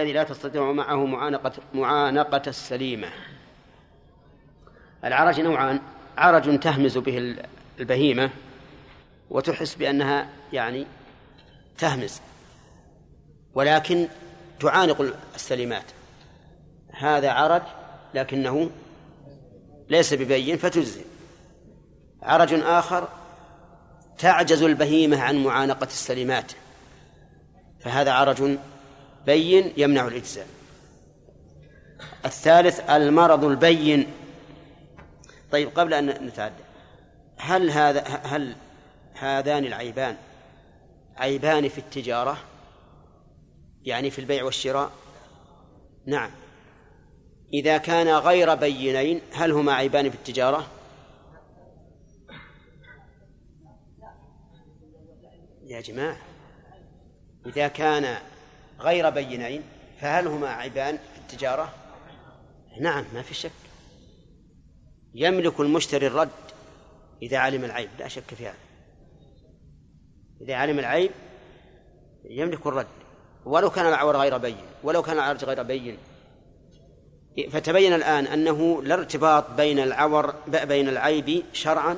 الذي لا تستطيع معه معانقة معانقة السليمة. العرج نوعان عرج تهمز به البهيمة وتحس بأنها يعني تهمز ولكن تعانق السليمات. هذا عرج لكنه ليس ببين فتجزي عرج آخر تعجز البهيمة عن معانقة السليمات فهذا عرج بين يمنع الإجزاء. الثالث المرض البين. طيب قبل أن نتعدى هل هذا هل هذان العيبان عيبان في التجارة؟ يعني في البيع والشراء؟ نعم. إذا كان غير بينين هل هما عيبان في التجارة؟ يا جماعة إذا كان غير بينين فهل هما عيبان في التجارة؟ نعم ما في شك. يملك المشتري الرد إذا علم العيب لا شك في هذا. إذا علم العيب يملك الرد. ولو كان العور غير بين ولو كان العرج غير بين. فتبين الآن أنه لا ارتباط بين العور بين العيب شرعا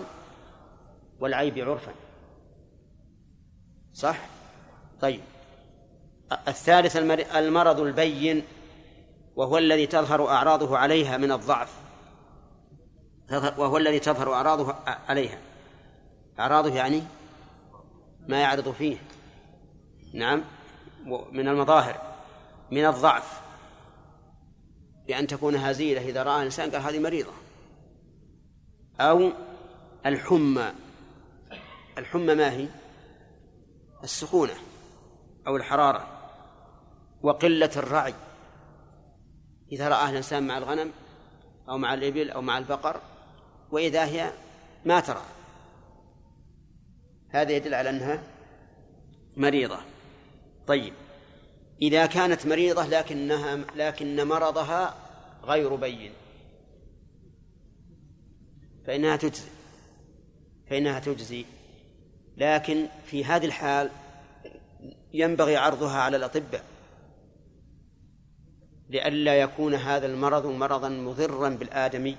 والعيب عرفا. صح؟ طيب. الثالث المرض البين وهو الذي تظهر أعراضه عليها من الضعف. وهو الذي تظهر أعراضه عليها. أعراضه يعني ما يعرض فيه. نعم. من المظاهر من الضعف. بأن تكون هزيلة إذا رأى الإنسان قال هذه مريضة. أو الحمى. الحمى ما هي؟ السخونة أو الحرارة. وقلة الرعي. إذا رآه الإنسان مع الغنم أو مع الإبل أو مع البقر وإذا هي ما ترى. هذا يدل على أنها مريضة. طيب. إذا كانت مريضة لكنها لكن مرضها غير بين. فإنها تجزي. فإنها تجزي. لكن في هذه الحال ينبغي عرضها على الأطباء. لئلا يكون هذا المرض مرضا مضرا بالآدمي.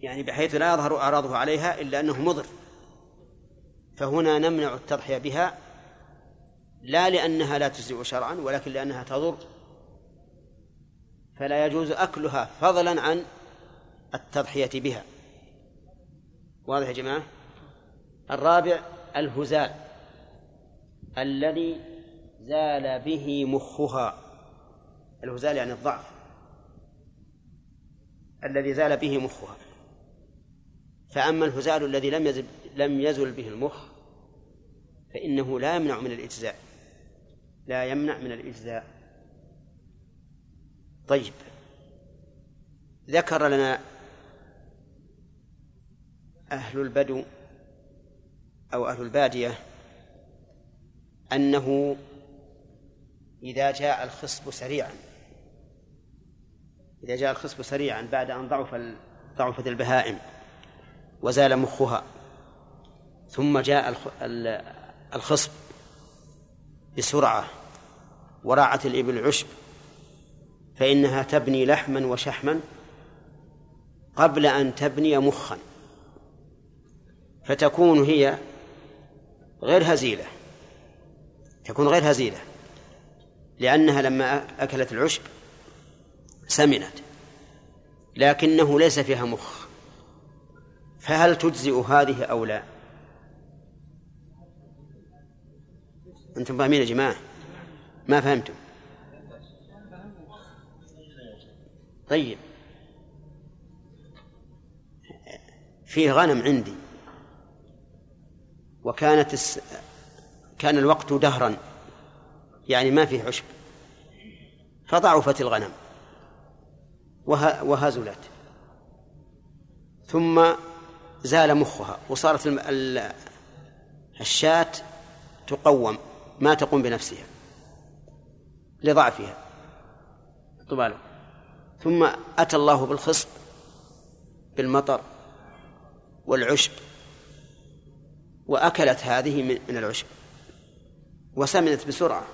يعني بحيث لا يظهر أعراضه عليها إلا أنه مضر. فهنا نمنع التضحية بها لا لأنها لا تجزئ شرعا ولكن لأنها تضر. فلا يجوز أكلها فضلا عن التضحية بها. واضح يا جماعة؟ الرابع الهزال الذي زال به مخها. الهزال يعني الضعف الذي زال به مخها. فأما الهزال الذي لم يزل لم يزل به المخ فإنه لا يمنع من الإجزاء. لا يمنع من الإجزاء. طيب. ذكر لنا أهل البدو أو أهل البادية أنه إذا جاء الخصب سريعا إذا جاء الخصب سريعا بعد أن ضعف ضعفت البهائم وزال مخها ثم جاء الخصب بسرعة وراعت الإبل العشب فإنها تبني لحما وشحما قبل أن تبني مخا فتكون هي غير هزيلة تكون غير هزيلة لأنها لما أكلت العشب سمنت لكنه ليس فيها مخ. فهل تجزئ هذه أو لا؟ أنتم فاهمين يا جماعة؟ ما فهمتم. طيب. فيه غنم عندي. وكانت الس... كان الوقت دهرا. يعني ما فيه عشب. فضعفت الغنم. وهزلت ثم زال مخها وصارت. الشاة تقوم ما تقوم بنفسها لضعفها طباله ثم أتى الله بالخصب بالمطر والعشب وأكلت هذه من العشب وسمنت بسرعة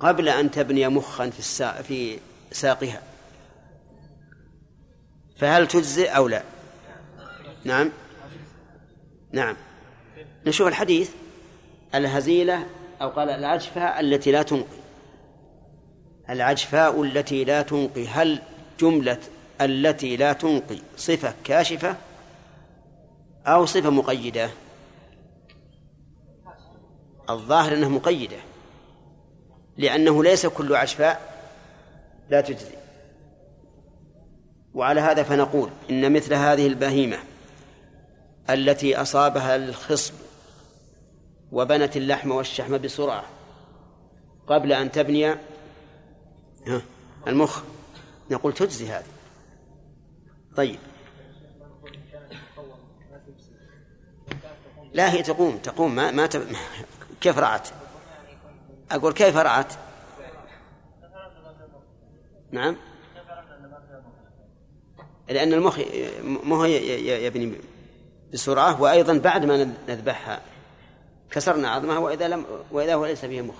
قبل أن تبني مخا في. في ساقها فهل تجزئ أو لا؟ نعم. نعم. نشوف الحديث. الهزيلة أو قال العجفاء التي لا تنقي. العجفاء التي لا تنقي. هل جملة التي لا تنقي صفة كاشفة أو صفة مقيدة؟ الظاهر أنها مقيدة. لأنه ليس كل عشفاء لا تجزي وعلى هذا فنقول إن مثل هذه البهيمة التي أصابها الخصب وبنت اللحم والشحم بسرعة قبل أن تبني المخ نقول تجزي هذه طيب لا هي تقوم تقوم ما ما تب... كيف رعت؟ أقول كيف رعت؟ نعم لأن المخ مو يبني بسرعة وأيضا بعد ما نذبحها كسرنا عظمها وإذا لم وإذا هو ليس فيه مخ.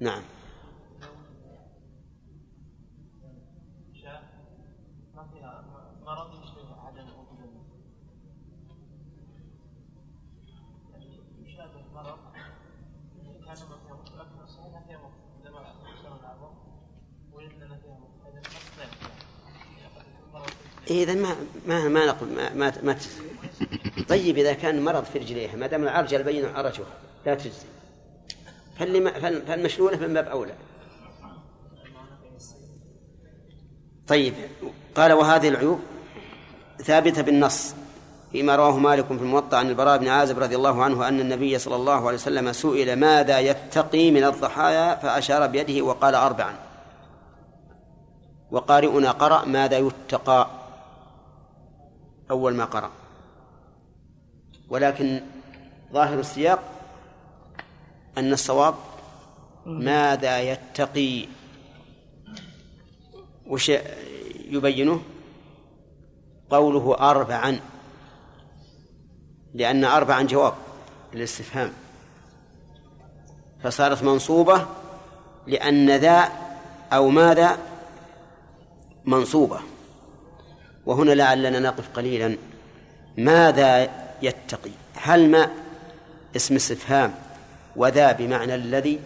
نعم. إذا ما ما ما نقول ما ما, ما طيب إذا كان مرض في رجليها ما دام العرجل بين عرجها لا تجزي. فالمشلولة من باب أولى. طيب قال وهذه العيوب ثابتة بالنص فيما رواه مالك في الموطأ عن البراء بن عازب رضي الله عنه أن النبي صلى الله عليه وسلم سئل ماذا يتقي من الضحايا فأشار بيده وقال أربعا. وقارئنا قرأ ماذا يتقى. أول ما قرأ. ولكن ظاهر السياق أن الصواب ماذا يتقي وش يبينه؟ قوله أربعا. لأن أربعا جواب للاستفهام. فصارت منصوبة لأن ذا أو ماذا منصوبة. وهنا لعلنا نقف قليلا. ماذا يتقي؟ هل ما؟ اسم استفهام. وذا بمعنى الذي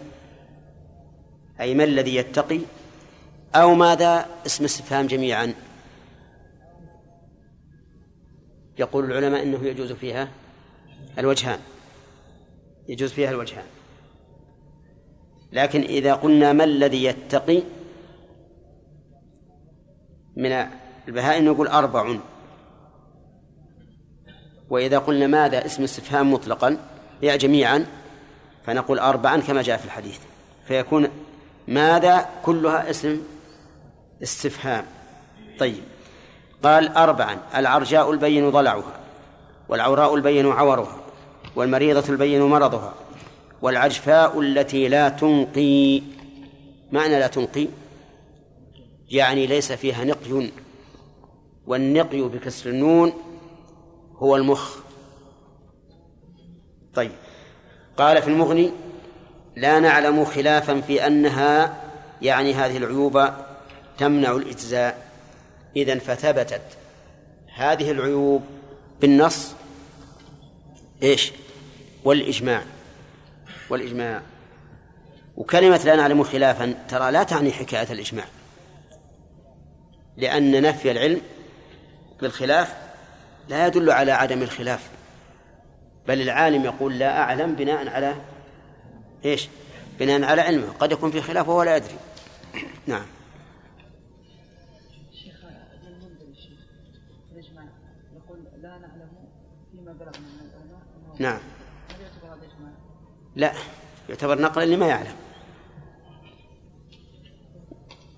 أي ما الذي يتقي؟ أو ماذا؟ اسم استفهام جميعا. يقول العلماء إنه يجوز فيها الوجهان يجوز فيها الوجهان لكن إذا قلنا ما الذي يتقي من البهائم نقول أربع. وإذا قلنا ماذا اسم استفهام مطلقا؟ يا جميعا فنقول أربعا كما جاء في الحديث. فيكون ماذا كلها اسم استفهام؟ طيب. قال أربعا العرجاء البين ضلعها والعوراء البين عورها والمريضة البين مرضها والعجفاء التي لا تنقي. معنى لا تنقي؟ يعني ليس فيها نقي. والنقي بكسر النون هو المخ. طيب. قال في المغني لا نعلم خلافا في أنها يعني هذه العيوب تمنع الإجزاء. إذن فثبتت هذه العيوب بالنص. إيش؟ والإجماع. والإجماع. وكلمة لا نعلم خلافا ترى لا تعني حكاية الإجماع. لأن نفي العلم بالخلاف لا يدل على عدم الخلاف. بل العالم يقول لا أعلم بناء على إيش؟ بناء على علمه. قد يكون في خلاف وهو لا يدري. نعم. نعم. لا. يعتبر نقلا لما يعلم.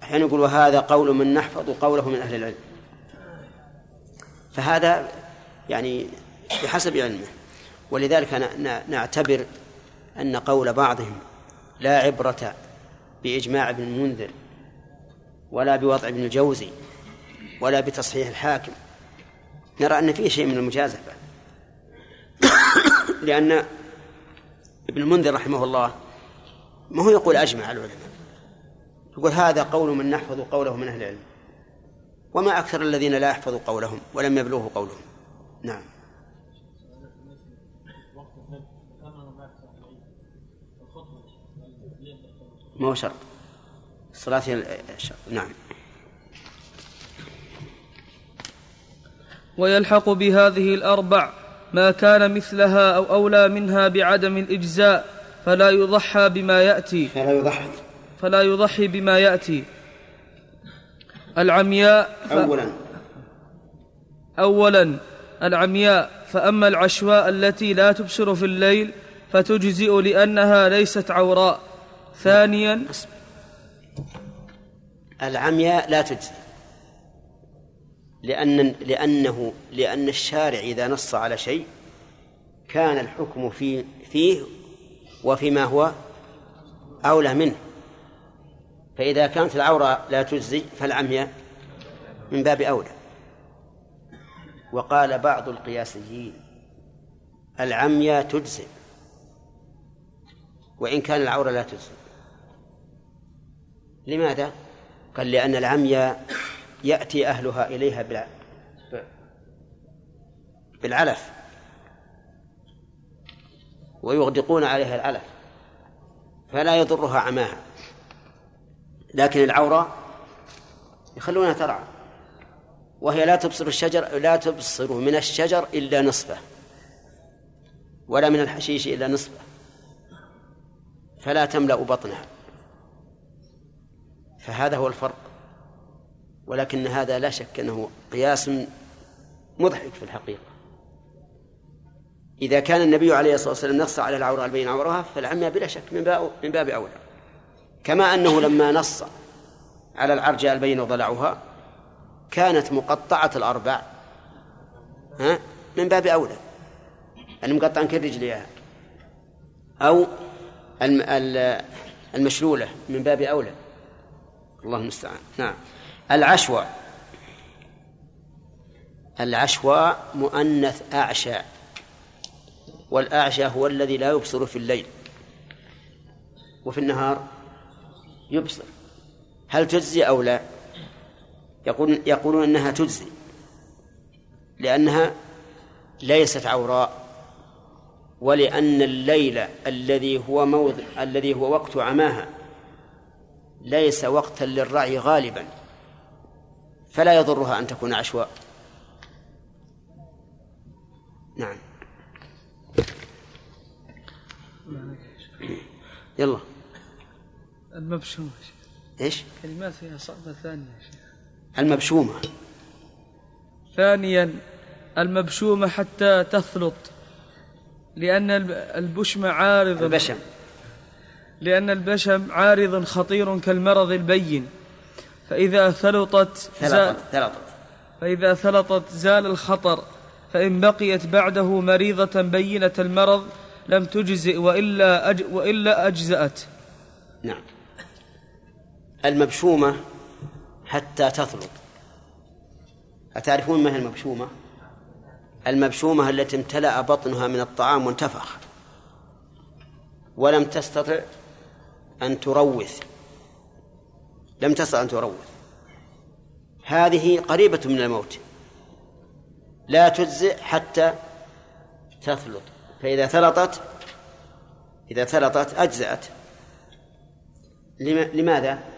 أحيانا يقول وهذا قول من نحفظ قوله من أهل العلم. فهذا يعني بحسب علمه. ولذلك نعتبر أن قول بعضهم لا عبرة بإجماع ابن المنذر ولا بوضع ابن الجوزي ولا بتصحيح الحاكم نرى أن فيه شيء من المجازفة. لأن ابن المنذر رحمه الله ما هو يقول أجمع العلماء يقول هذا قول من نحفظ قوله من أهل العلم. وما أكثر الذين لا يحفظوا قولهم ولم يبلغوا قولهم. نعم. ما هو شرط؟ الصلاة شرط نعم. ويلحق بهذه الأربع ما كان مثلها أو أولى منها بعدم الإجزاء فلا يضحى بما يأتي. فلا يضحي فلا يضحي بما يأتي. العمياء ف... أولا. أولا العمياء. فأما العشواء التي لا تبصر في الليل فتجزئ لأنها ليست عوراء. ثانيا العمياء لا تجزي لأن لأنه لأن الشارع إذا نص على شيء كان الحكم فيه فيه وفيما هو أولى منه. فإذا كانت العورة لا تجزي فالعمياء من باب أولى. وقال بعض القياسيين العمياء تجزي وإن كان العورة لا تجزي. لماذا؟ قال لأن العمياء يأتي أهلها إليها بالعلف ويغدقون عليها العلف فلا يضرها عماها. لكن العورة يخلونها ترعى. وهي لا تبصر الشجر لا تبصر من الشجر إلا نصفه ولا من الحشيش إلا نصفه فلا تملأ بطنها. فهذا هو الفرق. ولكن هذا لا شك أنه قياس مضحك في الحقيقة. إذا كان النبي عليه الصلاة والسلام نص على العورة البين عورها فالعمية بلا شك من باب من باب أولى. كما أنه لما نص على العرجاء البين ضلعها كانت مقطعة الأربع ها من باب أولى. المقطع كالرجليها أو المشلولة من باب أولى. الله المستعان. نعم. العشوى العشوى مؤنث أعشى. والأعشى هو الذي لا يبصر في الليل وفي النهار. يبصر. هل تجزي أو لا؟ يقول يقولون أنها تجزي. لأنها ليست عوراء ولأن الليل الذي هو موضع الذي هو وقت عماها ليس وقتا للرعي غالبا فلا يضرها أن تكون عشواء. نعم. يلا. المبشومة إيش؟ كلمات فيها صعبة ثانية المبشومة. ثانيا المبشومة حتى تثلط لأن البشم عارض. البشم. لأن البشم عارض خطير كالمرض البين. فإذا ثلطت زال ثلطت. فإذا ثلطت زال الخطر فإن بقيت بعده مريضة بينة المرض لم تجزئ وإلا أج وإلا أجزأت. نعم. المبشومة حتى تثلط أتعرفون ما هي المبشومة؟ المبشومة التي امتلأ بطنها من الطعام وانتفخ. ولم تستطع أن تروث. لم تستطع أن تروث. هذه قريبة من الموت. لا تجزئ حتى تثلط فإذا ثلطت إذا ثلطت أجزأت. لماذا؟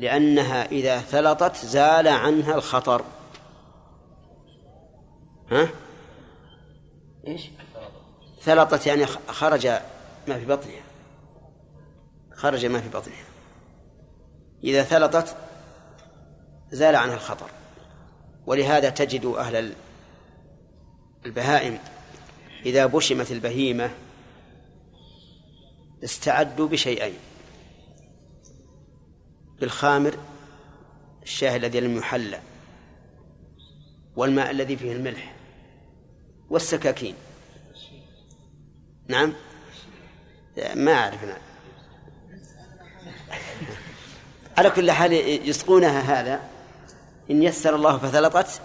لأنها إذا ثلطت زال عنها الخطر. ها؟ إيش؟ ثلطت يعني خرج ما في بطنها. خرج ما في بطنها. إذا ثلطت زال عنها الخطر. ولهذا تجد أهل البهائم إذا بشمت البهيمة استعدوا بشيئين. بالخامر الشاه الذي لم يحلى والماء الذي فيه الملح والسكاكين. نعم؟ ما أعرف على كل حال يسقونها هذا إن يسر الله فثلطت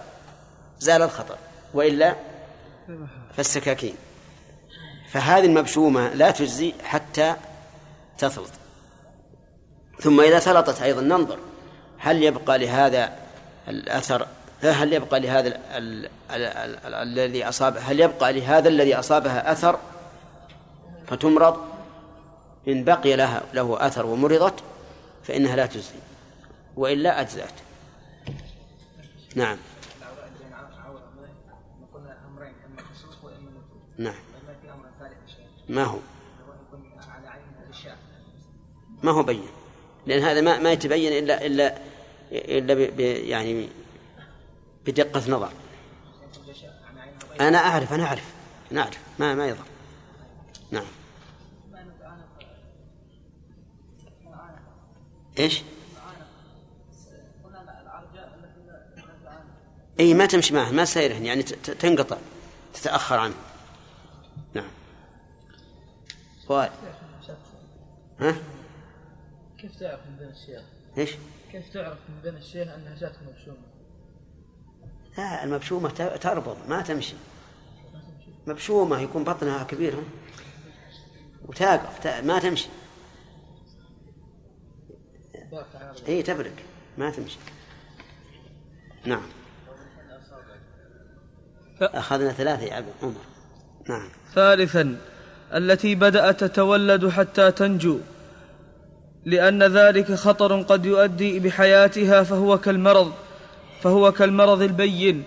زال الخطر وإلا فالسكاكين. فهذه المبشومة لا تجزي حتى تثلط. ثم إذا سلطت أيضا ننظر هل يبقى لهذا الأثر؟ هل يبقى لهذا الذي أصاب هل يبقى لهذا الذي أصابها أثر؟ فتمرض. إن بقي لها له أثر ومرضت فإنها لا تجزي وإلا أجزأت. نعم. نعم. ما هو؟ ما هو بين؟ لأن هذا ما ما يتبين إلا إلا إلا ب يعني بدقة نظر. أنا أعرف أنا أعرف أنا أعرف ما ما يضر. نعم. إيش؟ إي ما تمشي معه ما سيره يعني تنقطع تتأخر عنه. نعم. سؤال ها؟ كيف تعرف من بين الشيخ؟ إيش؟ كيف تعرف من بين الشيخ أنها جات مبشومة؟ لا المبشومة تربض ما تمشي. مبشومة يكون بطنها كبير وتاقف ما تمشي. اي تبرك. ما تمشي. نعم. أخذنا ثلاثة يا عمر. نعم. ثالثا التي بدأت تتولد حتى تنجو. لأن ذلك خطر قد يؤدي بحياتها فهو كالمرض فهو كالمرض البين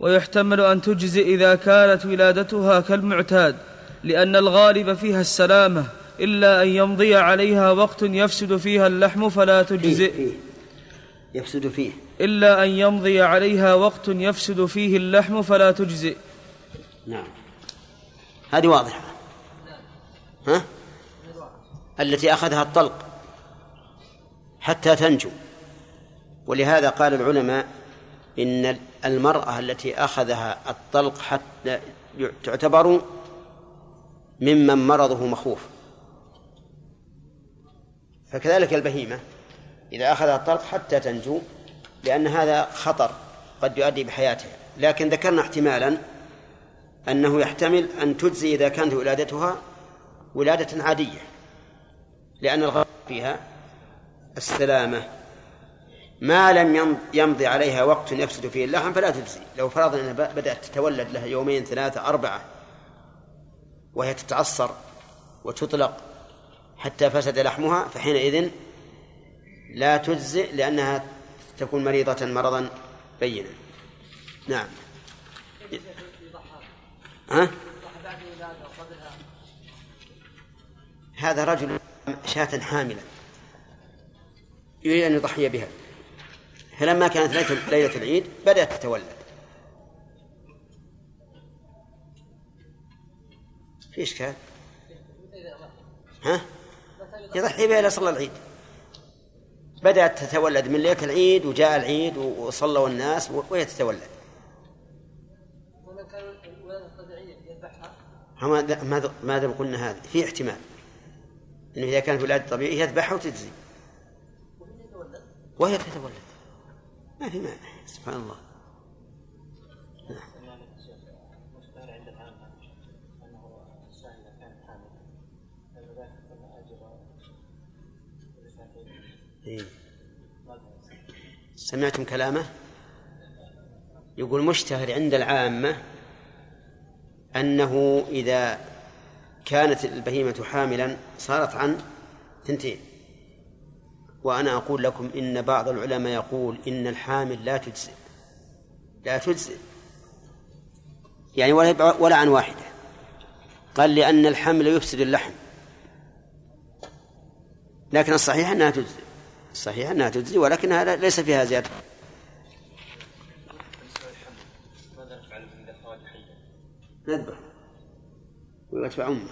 ويحتمل أن تجزئ إذا كانت ولادتها كالمعتاد لأن الغالب فيها السلامة إلا أن يمضي عليها وقت يفسد فيها اللحم فلا تجزئ. فيه فيه. يفسد فيه. إلا أن يمضي عليها وقت يفسد فيه اللحم فلا تجزئ. نعم. هذه واضحة. ها؟ التي أخذها الطلق. حتى تنجو. ولهذا قال العلماء إن المرأة التي أخذها الطلق حتى تعتبر ممن مرضه مخوف. فكذلك البهيمة إذا أخذها الطلق حتى تنجو لأن هذا خطر قد يؤدي بحياتها. لكن ذكرنا احتمالا أنه يحتمل أن تجزي إذا كانت ولادتها ولادة عادية لأن الغرض فيها السلامة. ما لم يمضي عليها وقت يفسد فيه اللحم فلا تجزي. لو فرضنا أنها بدأت تتولد لها يومين ثلاثة أربعة وهي تتعصر وتطلق حتى فسد لحمها فحينئذ لا تجزئ لأنها تكون مريضة مرضا بينا. نعم. ها؟ هذا رجل شاة حاملا يريد أن يضحي بها. فلما كانت ليلة العيد بدأت تتولد. في إشكال؟ ها؟ يضحي بها إلى صلى العيد. بدأت تتولد من ليلة العيد وجاء العيد وصلوا الناس وهي تتولد. ماذا ماذا قلنا هذا في احتمال. إنه إذا كانت ولاده طبيعية يذبحها وتجزي. وهي تتولد ما في مانع سبحان الله. إيه. سمعتم كلامه؟ يقول مشتهر عند العامة أنه إذا كانت البهيمة حاملا صارت عن ثنتين وأنا أقول لكم إن بعض العلماء يقول إن الحامل لا تجزئ. لا تجزئ. يعني ولا ولا عن واحدة. قال لأن الحمل يفسد اللحم. لكن الصحيح أنها تجزئ. الصحيح أنها تجزي ولكنها ليس فيها زيادة. نذبح. ويتبع أمه.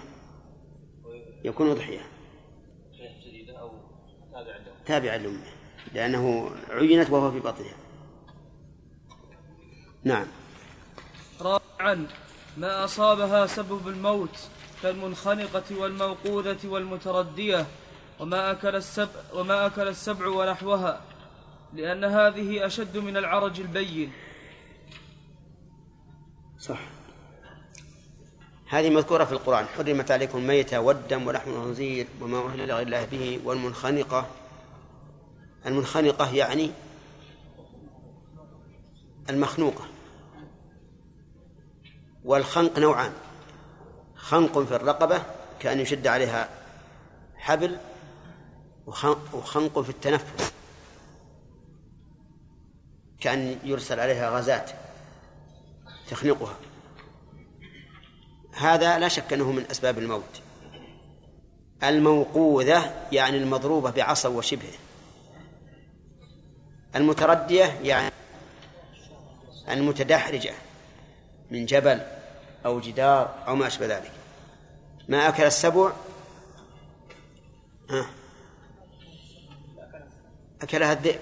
يكون أضحية. تابعا لأمه لأنه عينت وهو في بطنها. نعم. رابعا ما أصابها سبب الموت كالمنخنقة والموقوذة والمتردية وما أكل السبع وما أكل السبع ونحوها لأن هذه أشد من العرج البين. صح. هذه مذكورة في القرآن. حرمت عليكم الميتة والدم ولحم الخنزير وما أهل لغير الله به والمنخنقة المنخنقة يعني المخنوقة. والخنق نوعان خنق في الرقبة كأن يشد عليها حبل وخنق في التنفس كأن يرسل عليها غازات تخنقها. هذا لا شك أنه من أسباب الموت. الموقوذة يعني المضروبة بعصا وشبهه. المتردية يعني المتدحرجة من جبل أو جدار أو ما أشبه ذلك. ما أكل السبع؟ ها؟ أكلها الذئب.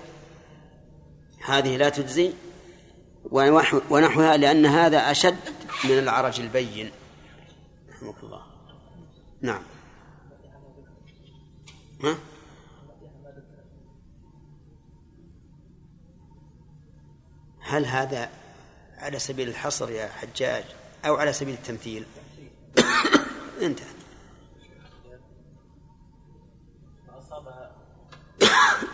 هذه لا تجزي ونحوها لأن هذا أشد من العرج البين. رحمك الله. نعم. ها؟ هل هذا على سبيل الحصر يا حجاج أو على سبيل التمثيل؟ انتهى.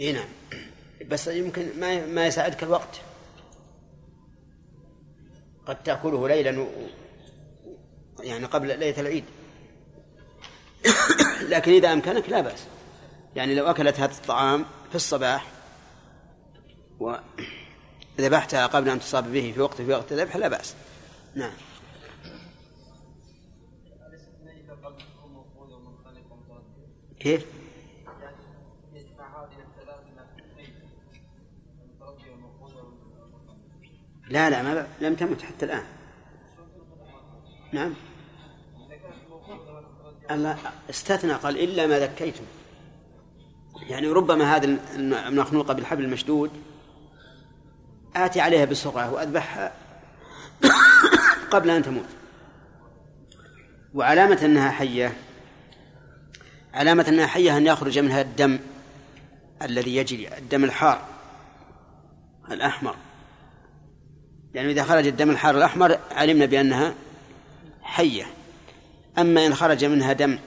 إي نعم. بس يمكن ما ما يساعدك الوقت. قد تأكله ليلا و... يعني قبل ليلة العيد. لكن إذا أمكنك لا بأس. يعني لو أكلت هذا الطعام في الصباح وذبحتها قبل أن تصاب به في وقت في وقت الذبح لا بأس. نعم. كيف؟ لا لا ما لم تمت حتى الآن. نعم. الله استثنى قال إلا ما ذكيتم. يعني ربما هذا المخنوقة بالحبل المشدود آتي عليها بسرعة وأذبحها قبل أن تموت. وعلامة أنها حية علامة أنها حية أن يخرج منها الدم الذي يجري الدم الحار الأحمر. لأنه إذا خرج الدم الحار الأحمر علمنا بأنها حية. أما إن خرج منها دم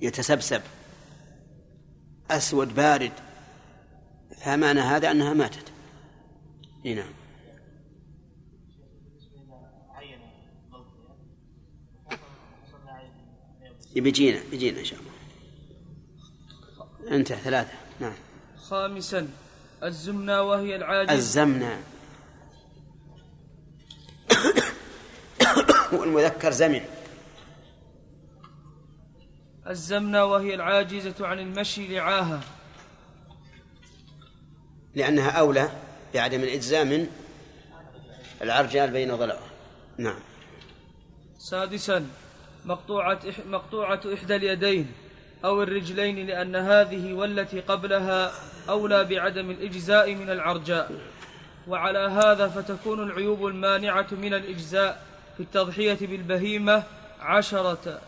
يتسبسب أسود بارد فمعنى هذا أنها ماتت. نعم. بيجينا بيجينا إن شاء الله. انتهى ثلاثة. نعم. خامسا الزمنة وهي العاجز. الزمنة. والمذكر زمن. الزمنة وهي العاجزة عن المشي لعاها. لأنها أولى بعدم الإجزاء من العرجال بين ضلعه نعم. سادسا مقطوعة مقطوعة إحدى اليدين أو الرجلين لأن هذه والتي قبلها أولى بعدم الإجزاء من العرجاء. وعلى هذا فتكون العيوب المانعة من الإجزاء في التضحية بالبهيمة عشرة.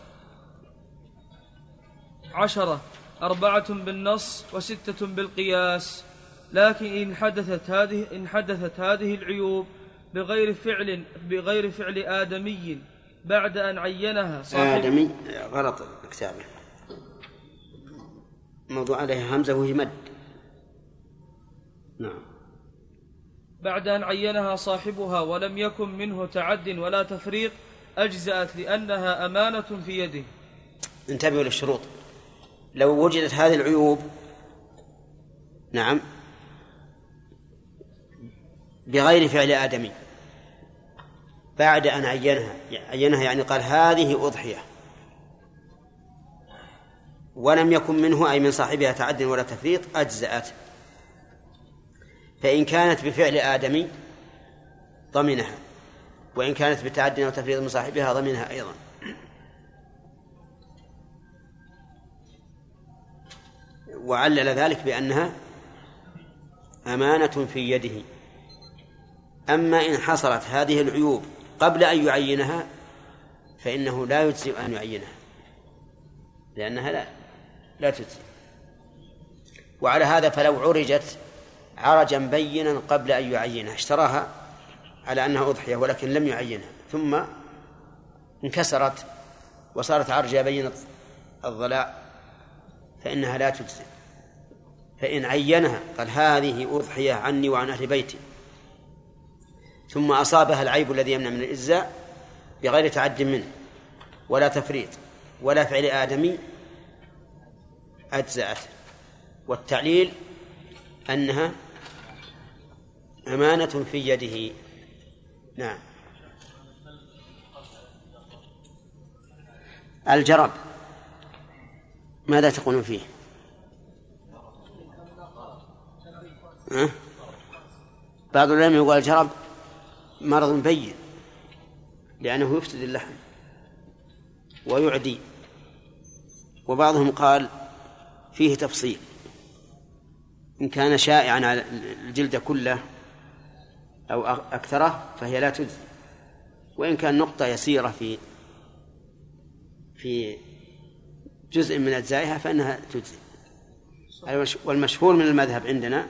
عشرة. أربعة بالنص وستة بالقياس. لكن إن حدثت هذه إن حدثت هذه العيوب بغير فعل بغير فعل آدمي بعد أن عينها صاحب آدمي غلط كتابه موضوع عليها همزة وهي مد. نعم. بعد أن عينها صاحبها ولم يكن منه تعد ولا تفريط أجزأت لأنها أمانة في يده. انتبهوا للشروط. لو وجدت هذه العيوب نعم بغير فعل آدمي بعد أن عينها عينها يعني قال هذه أضحية. ولم يكن منه أي من صاحبها تعد ولا تفريط أجزأت. فإن كانت بفعل آدمي ضمنها وإن كانت بتعد أو تفريط من صاحبها ضمنها أيضا. وعلل ذلك بأنها أمانة في يده. أما إن حصلت هذه العيوب قبل أن يعينها فإنه لا يجزئ أن يعينها لأنها لا لا تجزي وعلى هذا فلو عرجت عرجا بينا قبل أن يعينها اشتراها على أنها أضحية ولكن لم يعينها ثم انكسرت وصارت عرجة بين الضلاع فإنها لا تجزي فإن عينها قال هذه أضحية عني وعن أهل بيتي. ثم أصابها العيب الذي يمنع من الإجزاء بغير تعد منه ولا تفريط ولا فعل آدمي أجزأت والتعليل أنها أمانة في يده. نعم. الجرب. ماذا تقولون فيه؟ أه؟ بعض العلماء يقول الجرب مرض بين لأنه يفسد اللحم ويعدي. وبعضهم قال فيه تفصيل. إن كان شائعا على الجلد كله أو أكثره فهي لا تجزي. وإن كان نقطة يسيرة في في جزء من أجزائها فإنها تجزي. والمشهور من المذهب عندنا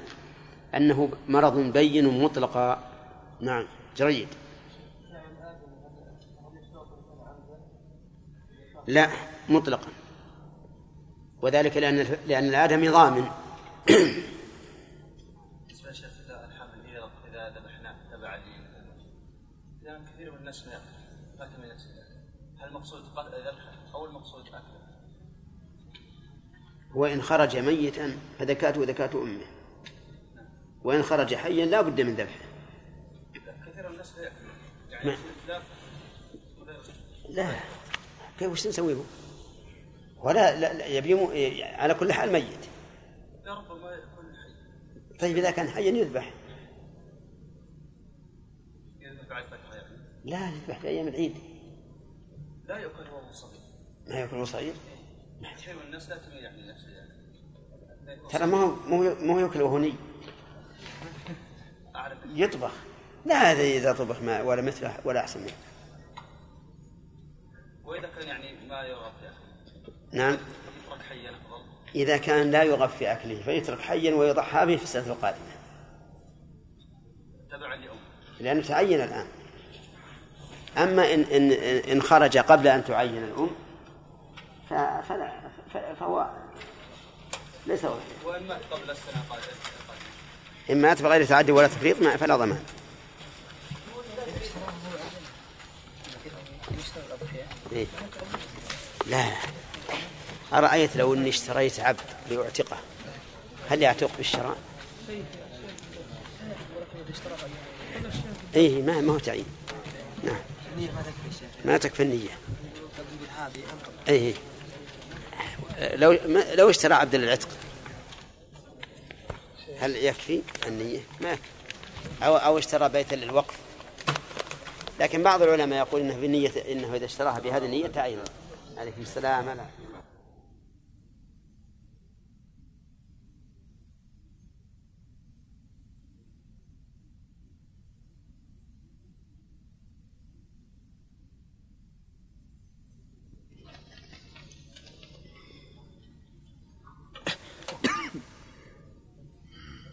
أنه مرض بين مطلقا نعم جيد لا مطلقا. وذلك لأن لأن الآدمي ضامن. لأن كثير من هل المقصود ذبحه أو المقصود أكله؟ وإن خرج ميتا فذكاته ذكاة أمه. وإن خرج حيا لا بد من ذبحه. كثير من الناس يعني لا. كيف وش نسوي به؟ ولا لا, لا يبي مو... على كل حال ميت. ربما يكون حي. طيب إذا كان حيا يذبح. لا يذبح في أيام العيد. لا يؤكل وهو صغير ما يأكل وهو صغير الناس لا تميل يعني. ترى ما هو ما هو يأكل وهو ني. يطبخ. لا هذا إذا طبخ ما ولا مثله ولا أحسن منه. وإذا كان يعني ما يرغب في أكله. نعم. يترك حيا أفضل. إذا كان لا يرغب في أكله فيترك حيا ويضحى به في السنة القادمة. تبعا لأمه. لأنه تعين الآن. أما إن إن إن خرج قبل أن تعين الأم فلا فهو ليس هو وإن مات قبل السنة إن مات بغير تعدي ولا تفريط فلا ضمان. إيه؟ لا. أرأيت لو أني اشتريت عبد لأعتقه؟ هل يعتق بالشراء؟ إيه ما ما هو تعيين. نعم. ما تكفي النية. إيه لو لو اشترى عبد للعتق هل يكفي النية؟ ما يكفي. أو أو اشترى بيتا للوقف. لكن بعض العلماء يقول إنه بنية إنه إذا اشتراها بهذه النية تعين عليكم السلام لا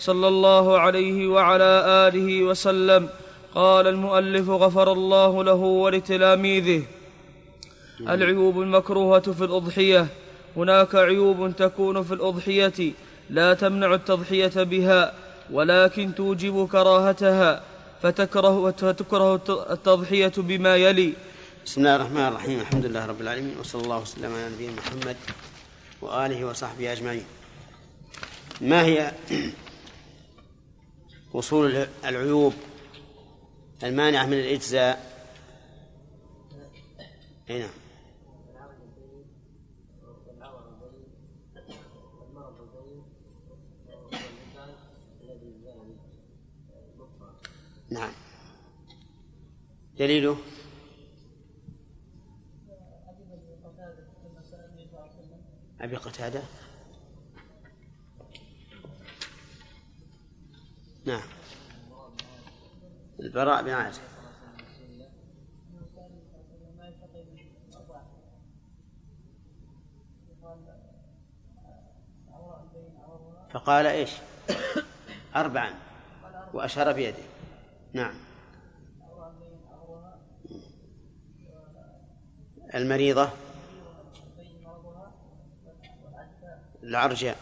صلى الله عليه وعلى آله وسلم. قال المؤلف غفر الله له ولتلاميذه. العيوب المكروهة في الأضحية. هناك عيوب تكون في الأضحية. لا تمنع التضحية بها ولكن توجب كراهتها فتكره, فتكره التضحية بما يلي. بسم الله الرحمن الرحيم. الحمد لله رب العالمين وصلى الله وسلم على نبينا محمد وآله وصحبه أجمعين. ما هي وصول العيوب المانعة من الإجزاء. أي نعم. نعم. دليله؟ أبي قتادة. نعم. البراء بن عازب فقال إيش؟ أربعا. وأشار بيده. نعم. المريضة. العرجاء.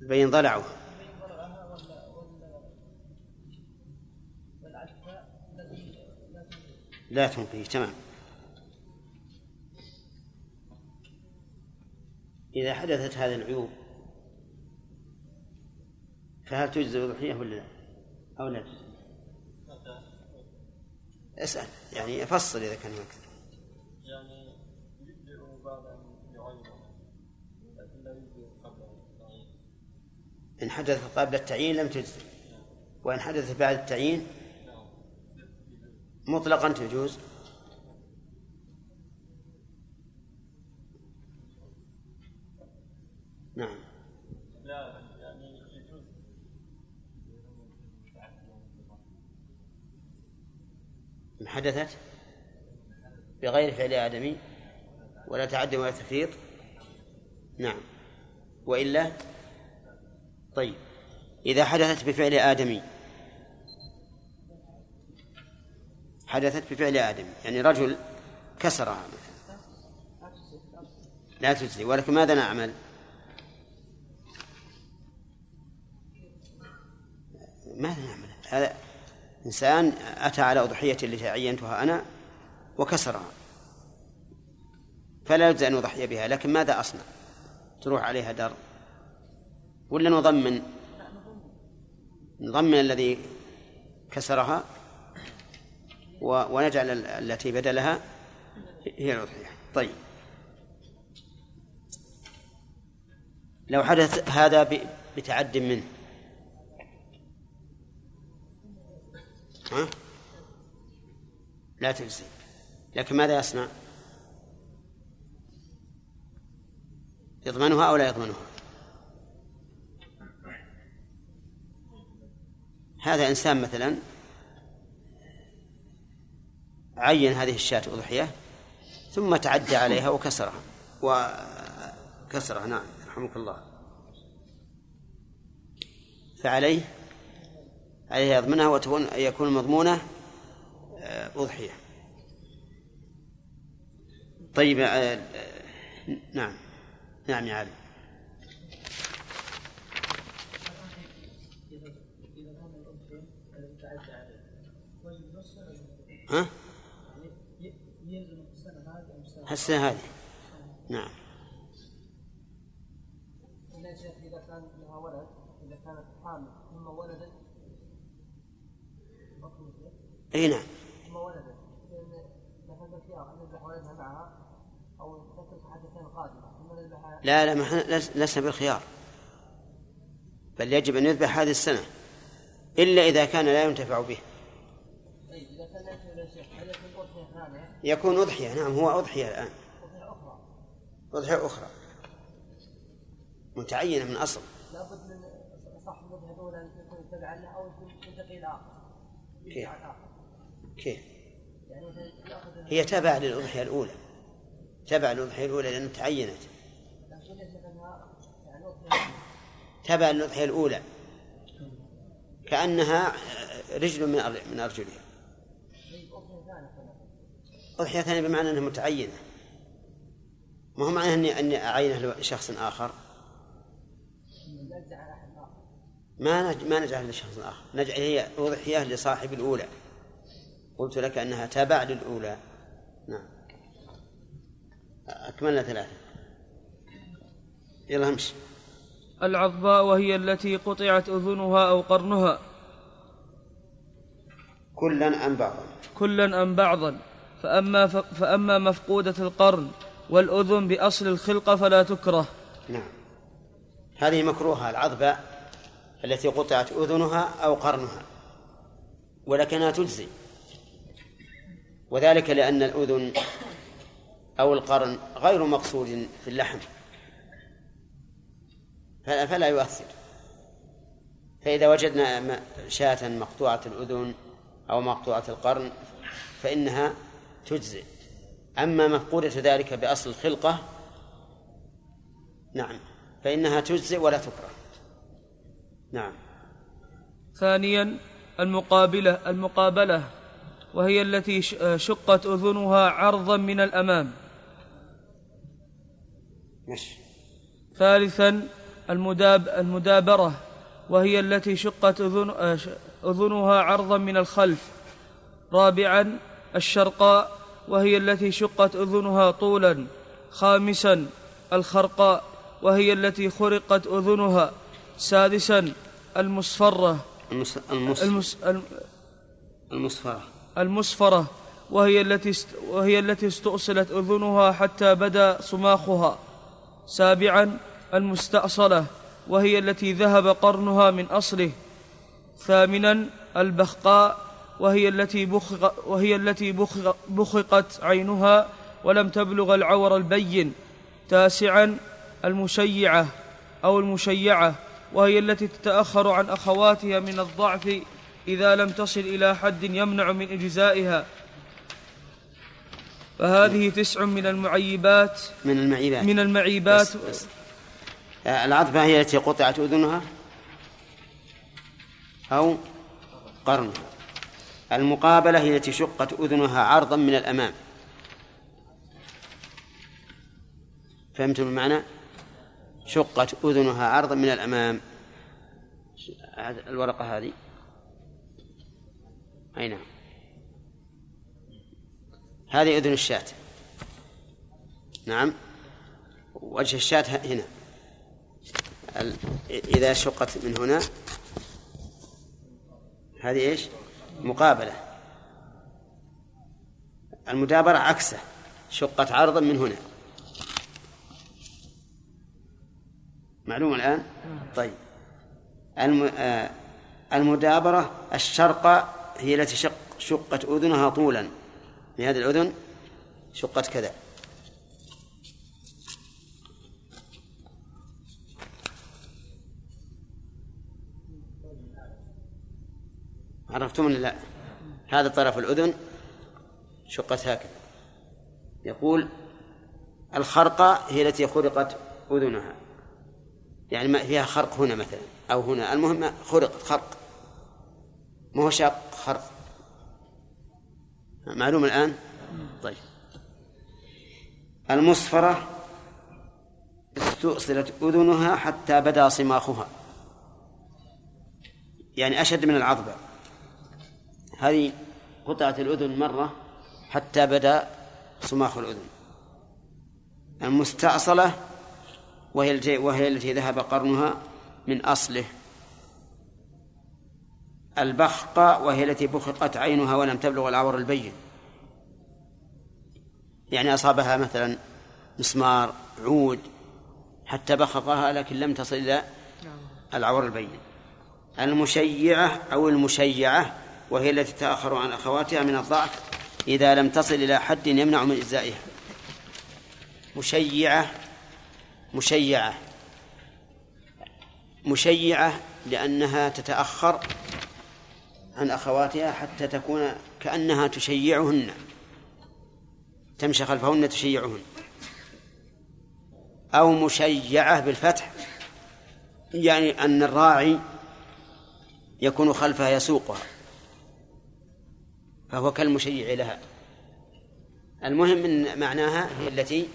بين ضلعها لا تنفيه تمام إذا حدثت هذه العيوب فهل تجزي الضحية ولا لا؟ أو لا تجزي؟ اسأل يعني فصل إذا كان أكثر يعني بعد لكن لا قبل التعيين إن حدث قبل التعيين لم تجزي وإن حدث بعد التعيين مطلقا تجوز؟ نعم. لا يعني يجوز. إن حدثت؟ بغير فعل آدمي؟ ولا تعدي ولا تفريط؟ نعم. وإلا؟ طيب. إذا حدثت بفعل آدمي حدثت بفعل آدمي يعني رجل كسرها مثلا لا تجزي ولكن ماذا نعمل؟ ماذا نعمل؟ هذا إنسان أتى على أضحيتي التي عينتها أنا وكسرها فلا يجزي أن أضحي بها لكن ماذا أصنع؟ تروح عليها در ولا نضمن نضمن الذي كسرها ونجعل ال- التي بدلها هي الأضحية طيب لو حدث هذا بتعد منه ها؟ لا تجزي لكن ماذا يصنع؟ يضمنها أو لا يضمنها؟ هذا إنسان مثلا عين هذه الشاة أضحية ثم تعدى عليها وكسرها. وكسرها نعم يرحمك الله. فعليه عليه يضمنها وتكون يكون مضمونة آه، أضحية. طيب آه، آه، نعم نعم يا علي. ها؟ السنة هذه. نعم. إذا كان لها ولد إذا كانت حامل ثم ولدت. إي نعم. ثم ولدت. فان مثلا الخيار ان يذبح ولدها معها تترك حدثين يذبح لا لا ما لسنا بالخيار. بل يجب أن يذبح هذه السنة إلا إذا كان لا ينتفع به. يكون أضحية. نعم هو أضحية الآن. أضحية أخرى. متعينة من أصل. لابد من صاحب الاضحيه الأولى أن يكون تبعا له أو يكون ينتقي الآخر كيف؟ كيف؟ يعني هي تبع للأضحية الأولى. تبع للأضحية الأولى لأنها تعينت يعني تبع للأضحية الأولى. كأنها رجل من من أرجلها. أضحية ثانية بمعنى أنها متعينة. ما هو معناه أني أني أعينه لشخص آخر؟ ما نج... ما نجعل لشخص آخر. نجعل هي أضحية لصاحب الأولى. قلت لك أنها تبع للأولى. نعم. أكملنا ثلاثة. يلا امشي. العظباء وهي التي قطعت أذنها أو قرنها. كلا أم بعضا. كلا أم بعضا. فأما. فأما مفقودة القرن والأذن بأصل الخلقة فلا تكره. نعم. هذه مكروهة العظبة التي قطعت أذنها أو قرنها ولكنها تجزي. وذلك لأن الأذن أو القرن غير مقصود في اللحم. فلا يؤثر. فإذا وجدنا شاة مقطوعة الأذن أو مقطوعة القرن فإنها تجزئ. أما مفقودة ذلك بأصل الخلقة نعم فإنها تجزئ ولا تكره. نعم. ثانيا المقابلة المقابلة وهي التي شقت أذنها عرضا من الأمام. ماشي. ثالثا المداب المدابرة وهي التي شقت أذن أذنها عرضا من الخلف. رابعا الشرقاء وهي التي شقت أذنها طولا خامسا الخرقاء وهي التي خرقت أذنها سادسا المصفرة. المس... المس... المس... المصفرة. المصفرة وهي التي است... وهي التي استؤصلت أذنها حتى بدا صماخها. سابعا المستأصلة وهي التي ذهب قرنها من أصله. ثامنا البخقاء وهي التي بخق وهي التي بخق بخقت عينها ولم تبلغ العور البين تاسعا المشيعة أو المشيعة وهي التي تتأخر عن أخواتها من الضعف إذا لم تصل إلى حد يمنع من إجزائها. فهذه تسع من المعيبات. من المعيبات. من المعيبات. بس بس. العظمة هي التي قطعت أذنها أو قرنها. المقابلة هي التي شقت أذنها عرضا من الأمام. فهمتم المعنى؟ شقت أذنها عرضا من الأمام. الورقة هذه. أي نعم. هذه أذن الشاة. نعم. وجه الشاة هنا. إذا شقت من هنا. هذه إيش؟ مقابلة. المدابرة عكسه شقت عرضا من هنا. معلوم الآن؟ طيب. آه، المدابرة الشرقة هي التي شق شقت أذنها طولا. لهذه الأذن شقت كذا. عرفتم ولا لا؟ هذا طرف الأذن شقت هكذا. يقول الخرقة هي التي خرقت أذنها. يعني ما فيها خرق هنا مثلا أو هنا. المهم خرق خرق. ما هو شاق؟ خرق. معلوم الآن؟ طيب. المصفرة استؤصلت أذنها حتى بدا صماخها. يعني أشد من العضبة. هذه قطعت الأذن مرة حتى بدأ صماخ الأذن. المستأصلة وهي وهي التي ذهب قرنها من أصله. البخقة وهي التي بخقت عينها ولم تبلغ العور البين. يعني أصابها مثلا مسمار عود حتى بخقها لكن لم تصل إلى العور البين. المشيعة أو المشيعة وهي التي تأخر عن أخواتها من الضعف إذا لم تصل إلى حد يمنع من إجزائها. مشيعة مشيعة مشيعة لأنها تتأخر عن أخواتها حتى تكون كأنها تشيعهن. تمشي خلفهن تشيعهن. أو مشيعة بالفتح يعني أن الراعي يكون خلفها يسوقها. فهو كالمشيع لها. المهم من معناها هي التي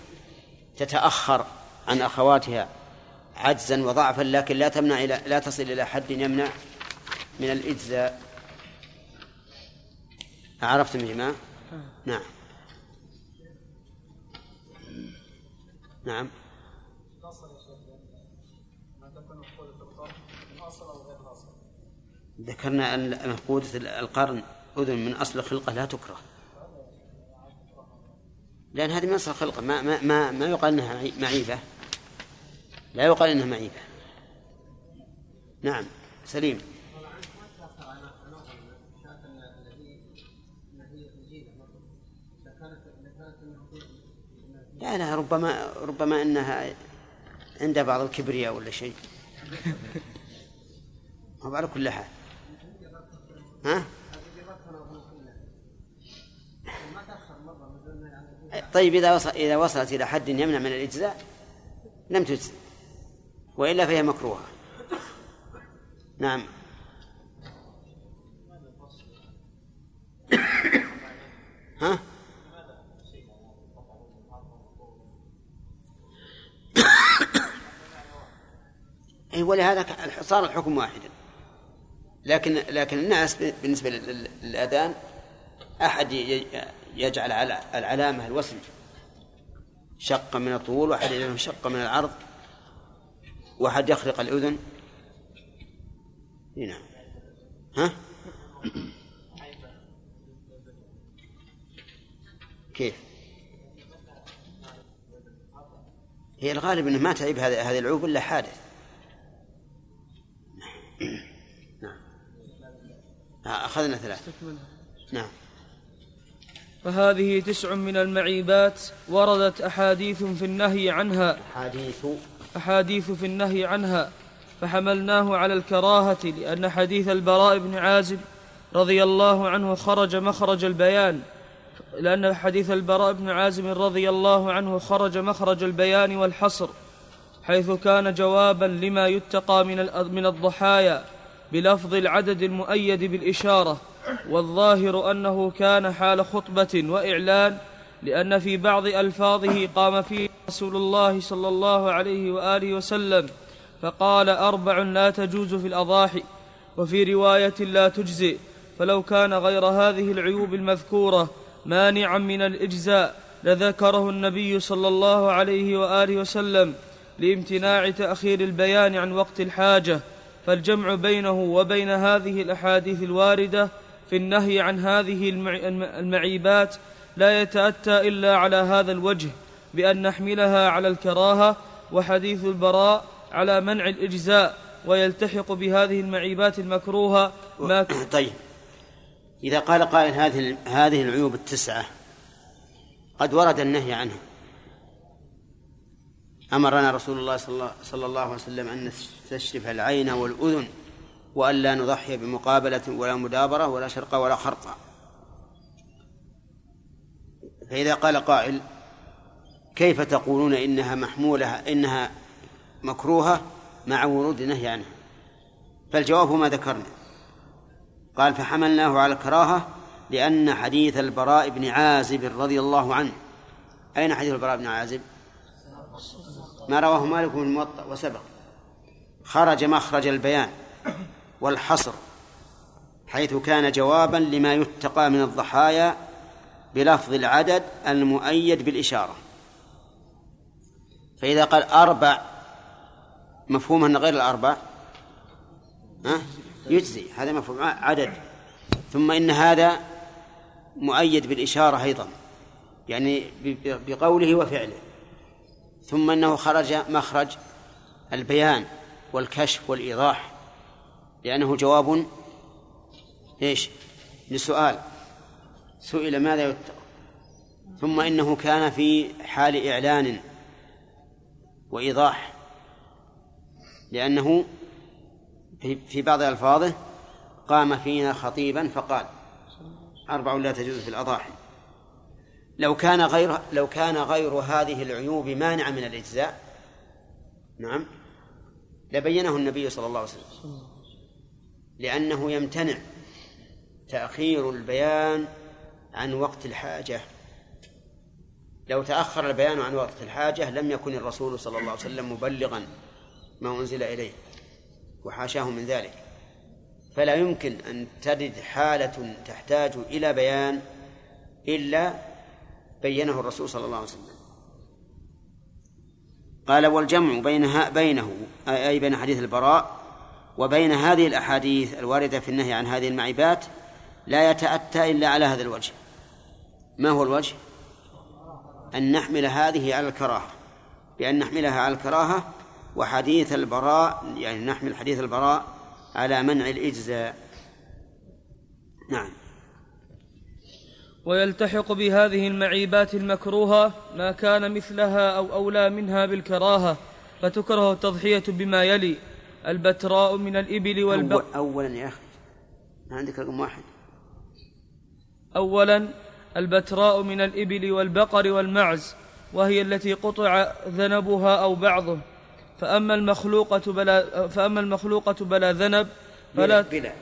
تتأخر عن أخواتها عجزا وضعفا لكن لا تمنع إلى لا تصل إلى حد يمنع من الإجزاء. عرفتم يا جماعة؟ نعم. نعم. ذكرنا أن مفقودة القرن أذن من أصل الخلقة لا تكره. لأن هذه من أصل الخلقة ما ما ما, ما يقال أنها معيبة. لا يقال إنها معيبة. نعم سليم. لا لا ربما ربما إنها عندها بعض الكبرياء ولا شيء. هو على كل حال. ها؟ طيب إذا وصل إذا وصلت إلى حد يمنع من الإجزاء لم تجزي وإلا فهي مكروهة. نعم. ها؟ أي ولهذا صار الحكم واحدا. لكن لكن الناس بالنسبة للأذان أحد يجعل على العلامة الوصل شق من الطول وأحد يجعله شق من العرض وأحد يخرق الأذن. نعم. ها؟ كيف؟ هي الغالب إنه ما تعيب هذه هذه العيوب إلا حادث. نعم. أخذنا ثلاث نعم. فهذه تسع من المعيبات وردت أحاديث في النهي عنها. حديث أحاديث في النهي عنها. فحملناه على الكراهة لأن حديث البراء بن عازب رضي الله عنه خرج مخرج البيان. لأن حديث البراء بن عازب رضي الله عنه خرج مخرج البيان والحصر حيث كان جوابا لما يتقى من من الضحايا بلفظ العدد المؤيد بالإشارة. والظاهر أنه كان حال خطبة وإعلان لأن في بعض ألفاظه قام فيه رسول الله صلى الله عليه وآله وسلم فقال أربع لا تجوز في الأضاحي وفي رواية لا تجزئ فلو كان غير هذه العيوب المذكورة مانعا من الإجزاء لذكره النبي صلى الله عليه وآله وسلم لامتناع تأخير البيان عن وقت الحاجة. فالجمع بينه وبين هذه الأحاديث الواردة في النهي عن هذه المعيبات لا يتأتى إلا على هذا الوجه بأن نحملها على الكراهة وحديث البراء على منع الإجزاء ويلتحق بهذه المعيبات المكروهة ما طيب. إذا قال قائل هذه هذه العيوب التسعة قد ورد النهي عنها. أمرنا رسول الله صلى الله عليه وسلم أن نستشرف العين والأذن وأن لا نضحي بمقابلة ولا مدابرة ولا شرقة ولا خرقة فإذا قال قائل كيف تقولون إنها محمولة إنها مكروهة مع ورود النهي عنها؟ فالجواب ما ذكرنا. قال فحملناه على الكراهة لأن حديث البراء بن عازب رضي الله عنه. أين حديث البراء بن عازب؟ ما رواه مالك بن الموطأ وسبق. خرج مخرج البيان. والحصر حيث كان جوابا لما يتقى من الضحايا بلفظ العدد المؤيد بالإشارة. فإذا قال أربع مفهوم أن غير الأربع؟ ها؟ يجزي هذا مفهوم عدد. ثم إن هذا مؤيد بالإشارة أيضا يعني بقوله وفعله. ثم أنه خرج مخرج البيان والكشف والإيضاح. لأنه جواب إيش؟ لسؤال. سئل ماذا يتقى ثم إنه كان في حال إعلان وإيضاح لأنه في بعض ألفاظه قام فينا خطيبا فقال أربع لا تجوز في الأضاحي. لو كان غير لو كان غير هذه العيوب مانعا من الإجزاء نعم لبينه النبي صلى الله عليه وسلم. لأنه يمتنع تأخير البيان عن وقت الحاجة. لو تأخر البيان عن وقت الحاجة لم يكن الرسول صلى الله عليه وسلم مبلغا ما أنزل إليه وحاشاه من ذلك. فلا يمكن أن ترد حالة تحتاج إلى بيان إلا بينه الرسول صلى الله عليه وسلم. قال والجمع بينها بينه أي بين حديث البراء وبين هذه الأحاديث الواردة في النهي عن هذه المعيبات لا يتأتى إلا على هذا الوجه. ما هو الوجه؟ أن نحمل هذه على الكراهة. بأن نحملها على الكراهة وحديث البراء يعني نحمل حديث البراء على منع الإجزاء. نعم. ويلتحق بهذه المعيبات المكروهة ما كان مثلها أو أولى منها بالكراهة فتكره التضحية بما يلي. البتراء من الإبل والبقر أول أولا يا أخي. ما عندك رقم واحد. أولا البتراء من الإبل والبقر والمعز وهي التي قطع ذنبها أو بعضه. فأما المخلوقة بلا فأما المخلوقة بلا ذنب فلا بلا.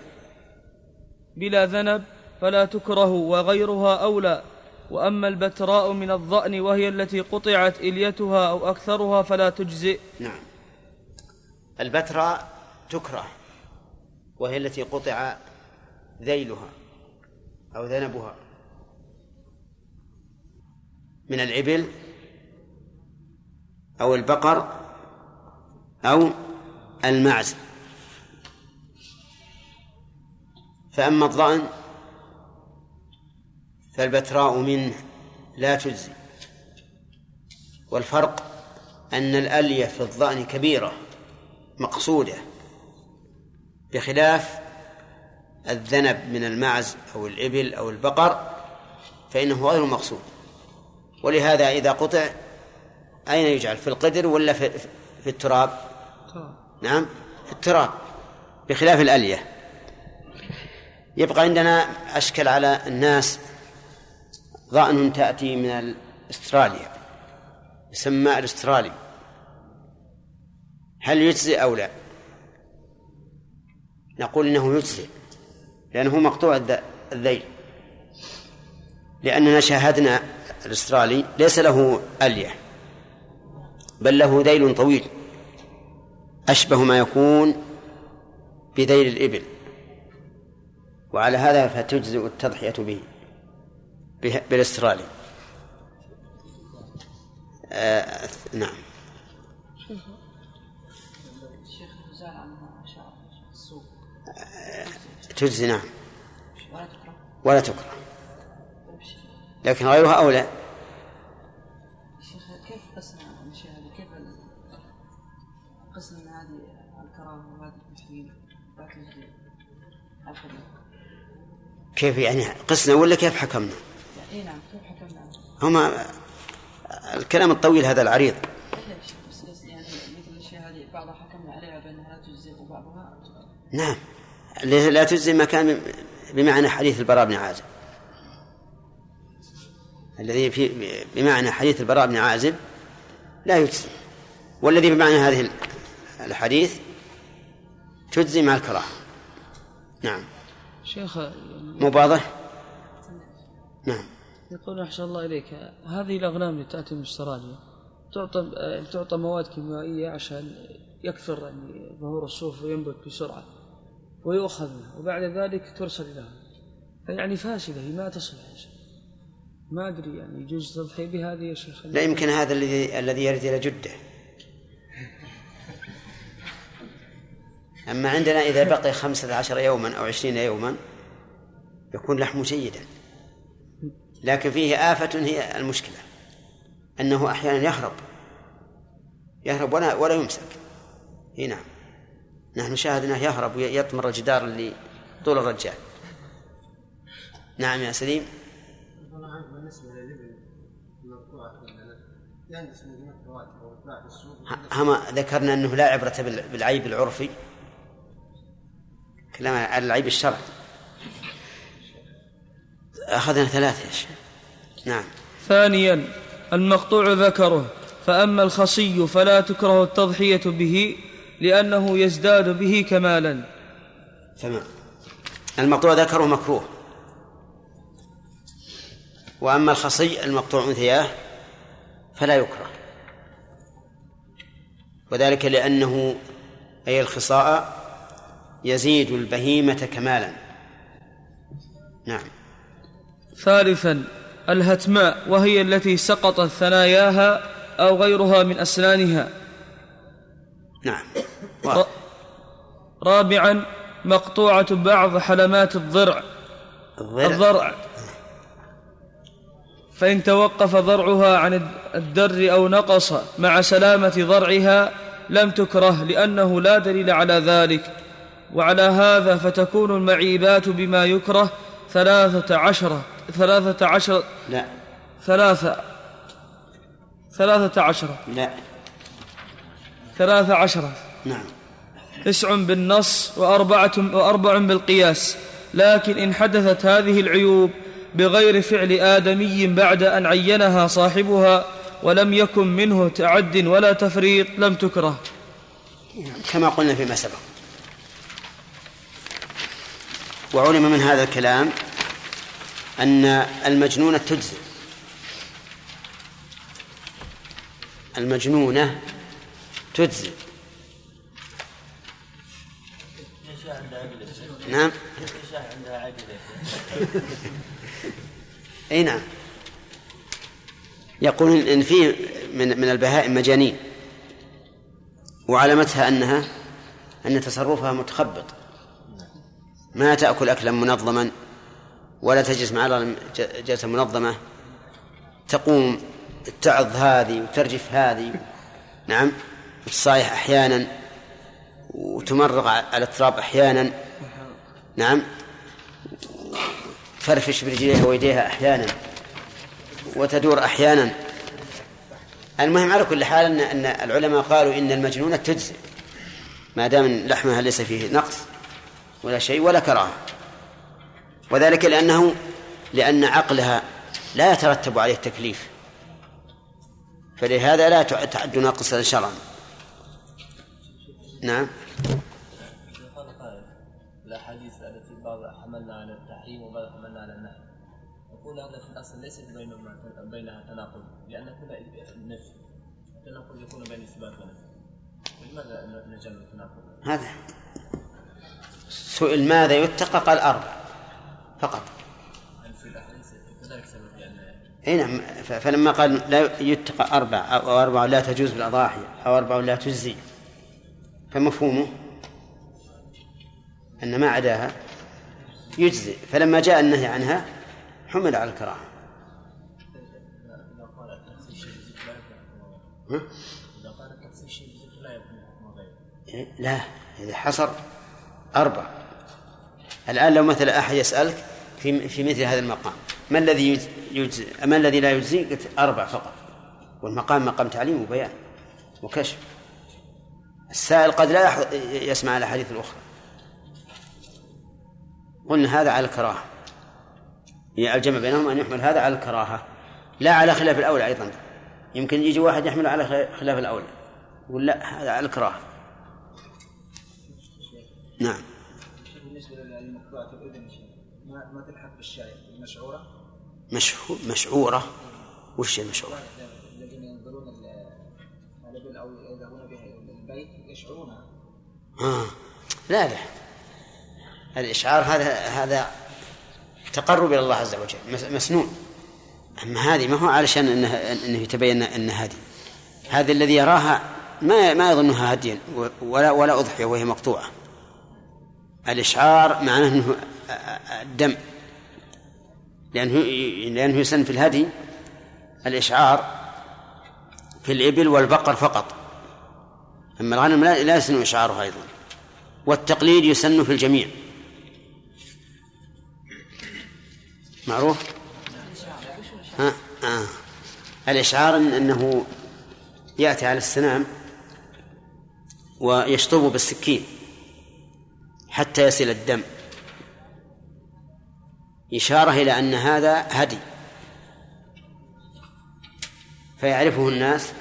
بلا ذنب فلا تكره وغيرها أولى. وأما البتراء من الضأن وهي التي قطعت إليتها أو أكثرها فلا تجزئ. نعم. البتراء تكره وهي التي قطع ذيلها أو ذنبها. من الإبل أو البقر أو المعز. فأما الضأن فالبتراء منه لا تجزي. والفرق أن الألية في الضأن كبيرة. مقصودة بخلاف الذنب من المعز أو الإبل أو البقر فإنه غير مقصود. ولهذا إذا قطع أين يجعل؟ في القدر ولا في, في التراب؟ نعم في التراب بخلاف الألية. يبقى عندنا أشكل على الناس ضأن تأتي من استراليا يسمى الأسترالي. هل يجزي أو لا؟ نقول إنه يجزي لأنه مقطوع الذيل. لأننا شاهدنا الاسترالي ليس له ألية بل له ذيل طويل أشبه ما يكون بذيل الإبل. وعلى هذا فتجزئ التضحية به بالاسترالي آه نعم. تجزي نعم. ولا تكره. لكن غيرها أولى. كيف قسنا الاشياء هذه كيف هذه وهذه كيف يعني قسنا ولا كيف حكمنا؟ اي نعم كيف حكمنا؟ هما الكلام الطويل هذا العريض. بس يعني مثل الاشياء هذه بعضها حكمنا عليها بأنها لا تجزي وبعضها نعم. لا تجزي ما كان بمعنى حديث البراء بن عازب. الذي في بمعنى حديث البراء بن عازب لا يجزي. والذي بمعنى هذه الحديث تجزي مع الكراهة. نعم. شيخ مو واضح؟ نعم. يقول أحسن الله إليك هذه الأغنام اللي تأتي من استراليا تعطى تعطى مواد كيميائية عشان يكثر يعني ظهور الصوف وينبت بسرعة. ويؤخذ منها وبعد ذلك ترسل إلى فيعني فاسدة هي ما تصلح ما أدري يعني يجوز تضحي بهذه يا شيخ؟ لا يمكن هذا الذي الذي يرد إلى جدة. أما عندنا إذا بقي خمسة عشر يوما أو عشرين يوما يكون لحمه جيدا. لكن فيه آفة هي المشكلة. أنه أحيانا يهرب. يهرب ولا ولا يمسك. اي نعم نحن شاهدناه يهرب ويطمر الجدار اللي طول الرجال. نعم يا سليم. بالنسبة للابل هم ذكرنا أنه لا عبرة بالعيب العرفي. كلام على العيب الشرعي. أخذنا ثلاثة يا شيخ. نعم. ثانيا المقطوع ذكره فأما الخصي فلا تكره التضحية به. لأنه يزداد به كمالا. تمام. المقطوع ذكره مكروه. وأما الخصي المقطوع أنثياه فلا يكره. وذلك لأنه أي الخصاء يزيد البهيمة كمالا. نعم. ثالثا الهتماء وهي التي سقطت ثناياها أو غيرها من أسنانها. نعم. رابعا مقطوعة بعض حلمات الضرع. الضرع, الضرع. فإن توقف ضرعها عن الدر أو نقص مع سلامة ضرعها لم تكره لأنه لا دليل على ذلك. وعلى هذا فتكون المعيبات بما يكره ثلاثة عشرة ثلاثة عشرة لا. ثلاثة ثلاثة عشرة لا. ثلاثة عشرة نعم. تسع بالنص وأربعة وأربع بالقياس. لكن إن حدثت هذه العيوب بغير فعل آدمي بعد أن عينها صاحبها ولم يكن منه تعد ولا تفريط لم تكره. كما قلنا فيما سبق. وعلم من هذا الكلام أن المجنونة تجزئ. المجنونة تجزئ نعم. أي نعم. يقول ان في من من البهائم مجانين. وعلامتها انها أن تصرفها متخبط. ما تأكل أكلا منظما ولا تجلس مع جلسة منظمة. تقوم تعظ هذه وترجف هذه. نعم. وتصايح أحيانا وتمرغ على التراب أحيانا. نعم. تفرفش برجليها ويديها أحيانا وتدور أحيانا. المهم على كل حال ان إن العلماء قالوا إن المجنونه تجزئ. ما دام لحمها ليس فيه نقص ولا شيء ولا كراهة. وذلك لأنه لأن عقلها لا يترتب عليه التكليف. فلهذا لا تعد ناقصا شرعا. نعم. قال قائل الاحاديث التي بعض حملنا على التحريم وبعض حملنا على النهي. يقول هذا في الأصل ليس بينهما بينها تناقض لأن كل نفي التناقض يكون بين إثبات ونفي. ولماذا نجعل التناقض؟ هذا سئل ماذا يتقى؟ قال أربع فقط. هل في الأحاديث كذلك سبب لأن إي نعم فلما قال لا يتقى أربع أو أربع لا تجوز بالأضاحي أو أربع لا تجزي. فمفهومه أن ما عداها يجزي فلما جاء النهي عنها حمل على الكراهة. لا إذا حصر أربع. الآن لو مثلا أحد يسألك في في مثل هذا المقام ما الذي يجزي ما الذي لا يجزي قلت أربع فقط. والمقام مقام تعليم وبيان وكشف. السائل قد لا يسمع الأحاديث الأخرى قلنا هذا على الكراهة. يعني الجمع بينهم أن يحمل هذا على الكراهة. لا على خلاف الأولى أيضا. يمكن يجي واحد يحمل على خلاف الأولى. يقول لا هذا على الكراهة. نعم. بالنسبة للمقطوعه الاذن ما ما تلحق بالشاي المشعورة؟ مشهو مشعورة. وش المشعورة؟ آه. لا لا. الإشعار هذا هذا تقرب إلى الله عز وجل مس- مسنون. أما هذه ما هو علشان إنه إنه يتبين أن هذه. هذا الذي يراها ما ما يظنها هديا ولا ولا أضحية وهي مقطوعة. الإشعار معناه أنه الدم. لأنه لأنه يسن في الهدي الإشعار في الإبل والبقر فقط. أما الغنم لا يسن إشعارها أيضا. والتقليد يسن في الجميع. معروف؟ ها آه. الإشعار أنه يأتي على السنام ويشطب بالسكين حتى يصل الدم. إشارة إلى أن هذا هدي. فيعرفه الناس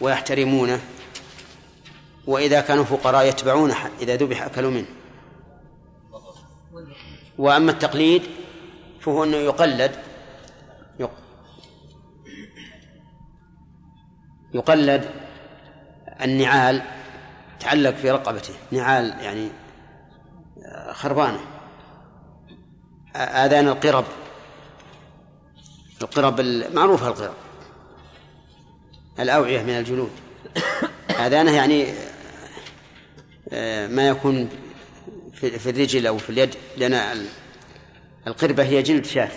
ويحترمونه. وإذا كانوا فقراء يتبعونه إذا ذبح أكلوا منه. وأما التقليد فهو أنه يقلد يق- يقلد النعال تعلق في رقبته. نعال يعني آه، خربانة. آذان القرب. القرب المعروفة القرب. الأوعية من الجلود. آذانه يعني ما يكون في الرجل أو في اليد لأن ال- القربة هي جلد شاة.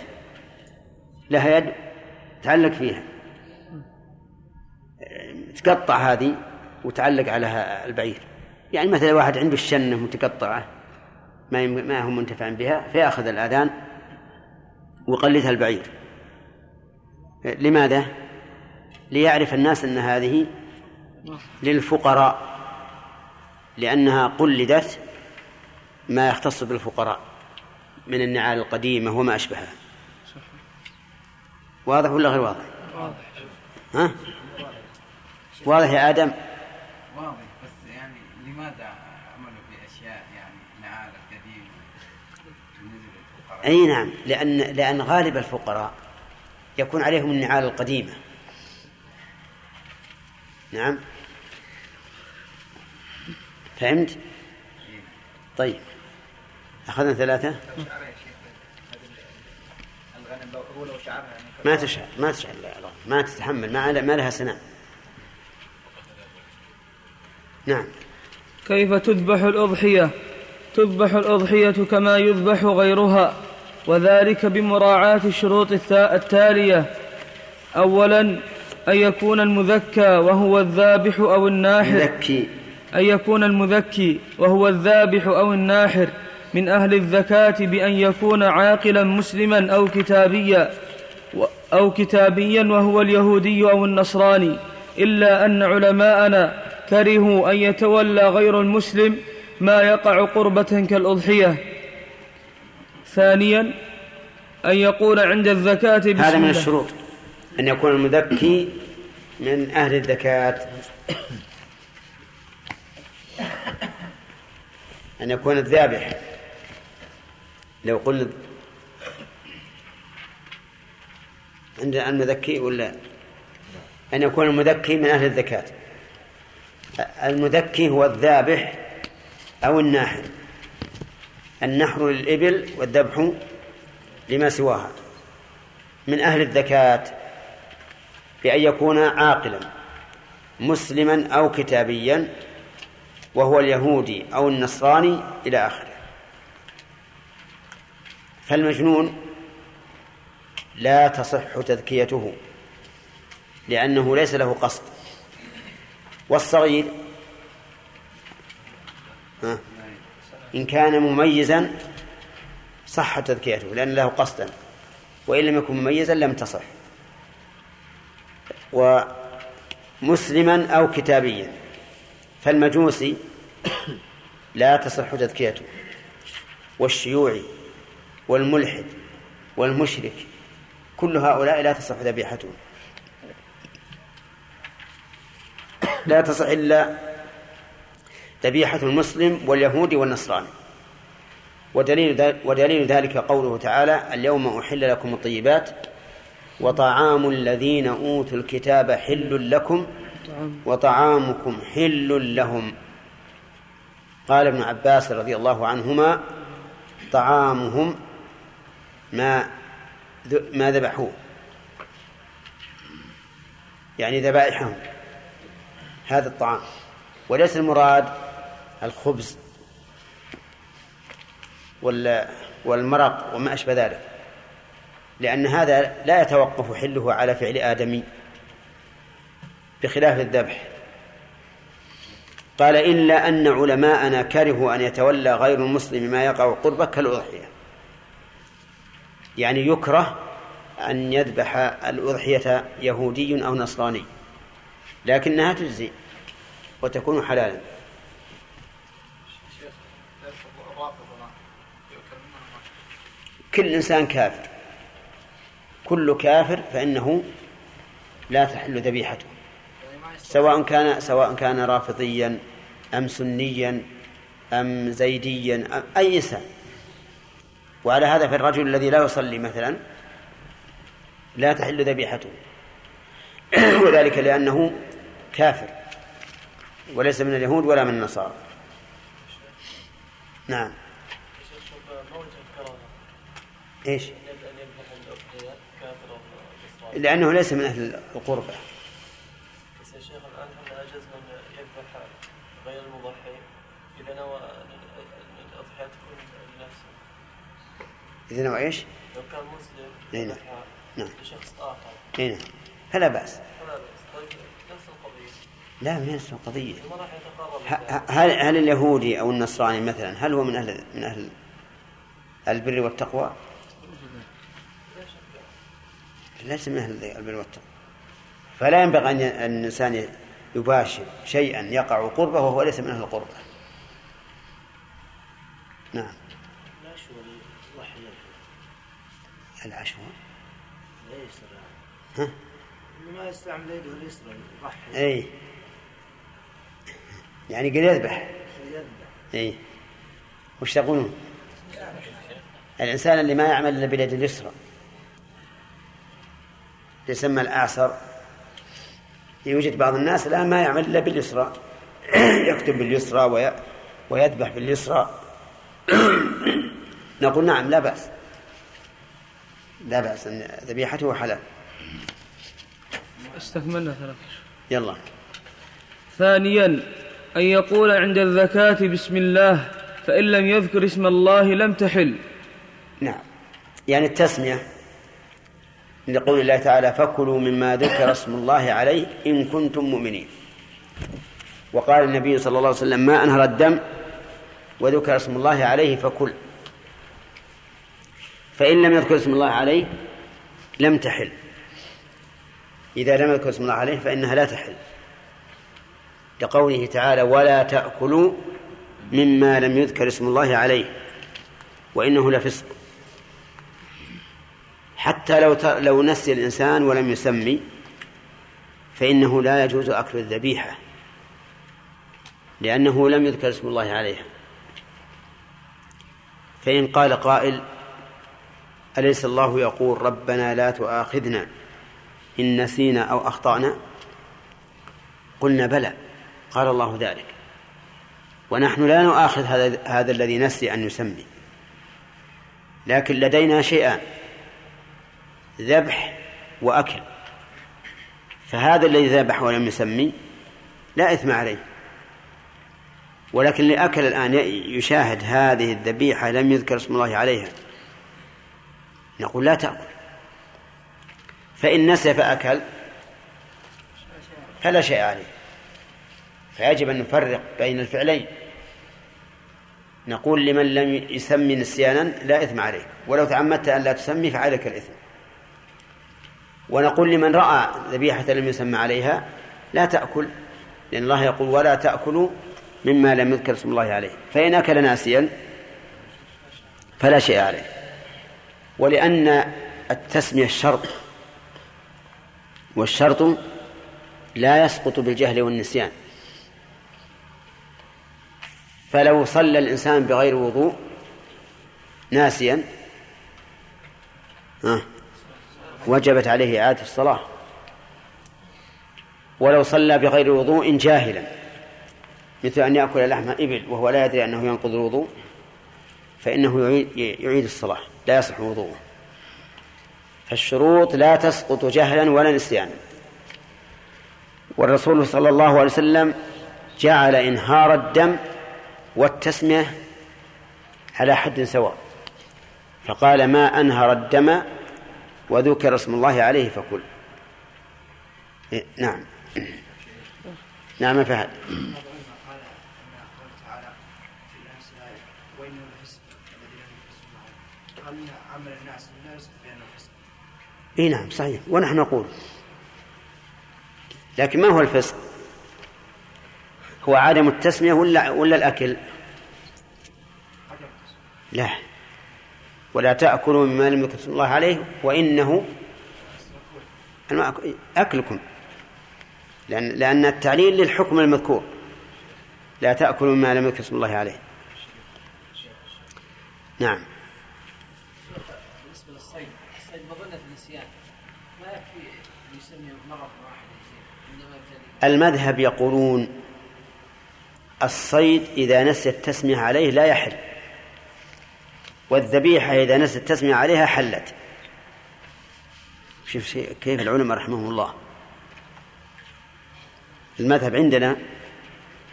لها يد تعلق فيها. آه، تقطع هذه وتعلق عليها البعير. يعني مثلا واحد عنده الشنة متقطعة ما ما هو منتفع بها فيأخذ الآذان ويقلدها البعير. لماذا؟ ليعرف الناس أن هذه للفقراء. لأنها قلدت ما يختص بالفقراء من النعال القديمة وما أشبهها واضح ولا غير واضح؟ واضح ها؟ واضح يا آدم؟ واضح بس يعني لماذا عملوا باشياء يعني نعال للفقراء؟ أي نعم لأن لأن غالب الفقراء يكون عليهم النعال القديمة نعم فهمت؟ طيب. أخذنا ثلاثة؟ ما تشعر ما تشعر ما تتحمل ما ما لها سنام نعم. كيف تذبح الأضحية؟ تذبح الأضحية كما يذبح غيرها وذلك بمراعاة الشروط التا- التالية. أولا أن يكون المذكى وهو الذابح أو الناحر. ذكي أن يكون المذكي وهو الذابح أو الناحر من أهل الزكاة بأن يكون عاقلا مسلما أو كتابيا أو كتابيا وهو اليهودي أو النصراني إلا أن علماءنا كرهوا أن يتولى غير المسلم ما يقع قربة كالأضحية ثانيا أن يقول عند الزكاة بسم هذا من. الشروط أن يكون المذكي من أهل الزكاة أن يكون الذابح. لو قلنا عند المذكي ولا؟ أن يكون المذكي من أهل الزكاة. المذكي هو الذابح أو الناحر. النحر للإبل والذبح لما سواها. من أهل الزكاة بأن يكون عاقلا مسلما أو كتابيا. وهو اليهودي أو النصراني إلى آخره. فالمجنون لا تصح تذكيته لأنه ليس له قصد. والصغير إن كان مميزا صح تذكيته لأن له قصدا. وإن لم يكن مميزا لم تصح. ومسلما أو كتابيا. فالمجوسي لا تصح تذكيته والشيوعي والملحد والمشرك كل هؤلاء لا تصح ذبيحتهم لا تصح إلا ذبيحة المسلم واليهودي والنصراني. ودليل ودليل ذلك قوله تعالى اليوم أحل لكم الطيبات وطعام الذين أوتوا الكتاب حل لكم وطعامكم حل لهم. قال ابن عباس رضي الله عنهما طعامهم ما ما ذبحوه. يعني ذبائحهم. هذا الطعام. وليس المراد الخبز وال- والمرق وما أشبه ذلك. لأن هذا لا يتوقف حله على فعل آدمي. بخلاف الذبح. قال إلا أن علماءنا كرهوا أن يتولى غير المسلم ما يقع قربه كالأضحية. يعني يكره أن يذبح الأضحية يهودي أو نصراني لكنها تجزي وتكون حلالا. كل إنسان كافر كل كافر فإنه لا تحل ذبيحته. سواء كان سواء كان رافضيا أم سنيا أم زيديا أم أي إنسان. وعلى هذا في الرجل الذي لا يصلي مثلا لا تحل ذبيحته. وذلك لأنه كافر وليس من اليهود ولا من النصارى. نعم. إيش؟ لأنه ليس من أهل القربة بس يا شيخ الآن إحنا أجزنا أن يذبح غير المضحي إذا نوى الأضحية تكون لنفسه إذا نوع إيش؟ لو كان مسلم أي نعم. نعم. لشخص آخر. اي نعم. فلا بأس. فلا بأس. طيب نفس القضية؟ لا ما ينسى قضية ه- هل هل اليهودي أو النصراني مثلا هل هو من أهل من أهل البر والتقوى؟ ليس من أهل البر والتقوى. فلا ينبغي أن الإنسان يباشر شيئا يقع قربه وهو ليس من أهل القربة. نعم. العشوة. ها؟ ما يستعمل يده اليسرى يضحي. اي يعني قد يذبح. اي وش تقولون؟ الإنسان اللي ما يعمل إلا باليد اليسرى. يسمى الاعصر يوجد بعض الناس الان ما يعمل إلا باليسرى. يكتب باليسرى وي... ويذبح باليسرى. نقول نعم لا بأس. لا بأس إن ذبيحته حلال. استكملنا ثلاثة. يلا. ثانيا أن يقول عند الزكاة بسم الله فإن لم يذكر اسم الله لم تحل. نعم. يعني التسمية. لقول الله تعالى فكلوا مما ذكر اسم الله عليه إن كنتم مؤمنين. وقال النبي صلى الله عليه وسلم ما أنهر الدم وذكر اسم الله عليه فكل. فإن لم يذكر اسم الله عليه لم تحل. إذا لم يذكر اسم الله عليه فإنها لا تحل. لقوله تعالى ولا تأكلوا مما لم يذكر اسم الله عليه وإنه لفسق. حتى لو. لو نسي الإنسان ولم يسمي فإنه لا يجوز أكل الذبيحة لأنه لم يذكر اسم الله عليها. فإن قال قائل أليس الله يقول ربنا لا تؤاخذنا إن نسينا أو أخطأنا؟ قلنا بلى قال الله ذلك. ونحن لا نؤاخذ هذا هذا الذي نسي أن يسمي. لكن لدينا شيئان ذبح وأكل. فهذا الذي ذبح ولم يسمي لا إثم عليه. ولكن لأكل الآن يشاهد هذه الذبيحة لم يذكر اسم الله عليها. نقول لا تأكل. فإن نسي فأكل فلا شيء عليه. فيجب أن نفرق بين الفعلين. نقول لمن لم يسمي نسيانا لا إثم عليك. ولو تعمدت أن لا تسمي فعليك الإثم. ونقول لمن رأى ذبيحة لم يسمى عليها لا تأكل. لأن الله يقول ولا تأكلوا مما لم يذكر اسم الله عليه. فإن أكل ناسيا فلا شيء عليه. ولأن التسمية الشرط والشرط لا يسقط بالجهل والنسيان. فلو صلى الإنسان بغير وضوء ناسيا وجبت عليه إعادة الصلاة. ولو صلى بغير وضوء جاهلا مثل أن يأكل لحم إبل وهو لا يدري أنه ينقض الوضوء فإنه يعيد, الصلاة. لا يصح وضوءه. فالشروط لا تسقط جهلا ولا نسيانا. والرسول صلى الله عليه وسلم جعل إنهار الدم والتسمية على حد سواء. فقال ما أنهر الدم وذكر اسم الله عليه فكل. إيه نعم. نعم فهد. إي نعم صحيح. ونحن نقول. لكن ما هو الفسق؟ هو عدم التسمية ولا ولا الأكل؟ لا. ولا تأكلوا مما لم يذكر الله عليه وإنه أكلكم. لأن لأن التعليل للحكم المذكور. لا تأكلوا مما لم يذكر اسم الله عليه. نعم بالنسبة للصيد الصيد مظنه النسيان ما يكفي يسمي مره واحدة عندما يبتدي المذهب يقولون الصيد إذا نسي التسمية عليه لا يحل والذبيحة إذا نسي التسمية عليها حلت. شوف كيف العلماء رحمهم الله. المذهب عندنا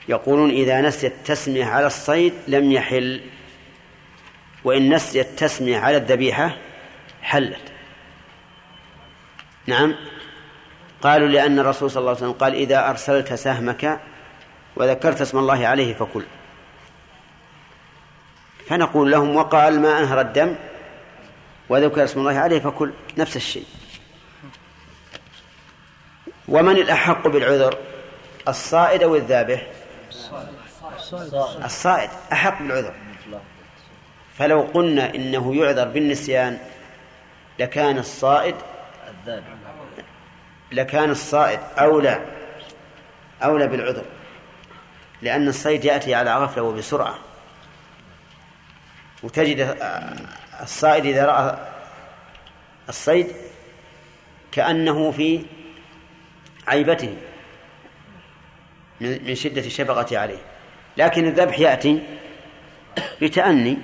يقولون إذا نسي التسمية على الصيد لم يحل وإن نسي التسمية على الذبيحة حلت. نعم؟ قالوا لأن الرسول صلى الله عليه وسلم قال إذا أرسلت سهمك وذكرت اسم الله عليه فكل. فنقول لهم وقال ما أنهر الدم وذكر اسم الله عليه فكل. نفس الشيء. ومن الأحق بالعذر؟ الصائد أو الذابح؟ الصائد. أحق بالعذر. فلو قلنا إنه يعذر بالنسيان لكان الصائد لكان الصائد أولى أولى بالعذر لأن الصيد يأتي على غفلة وبسرعة. وتجد الصائد إذا رأى الصيد كأنه في عيبته من شدة الشفقة عليه. لكن الذبح يأتي بتأني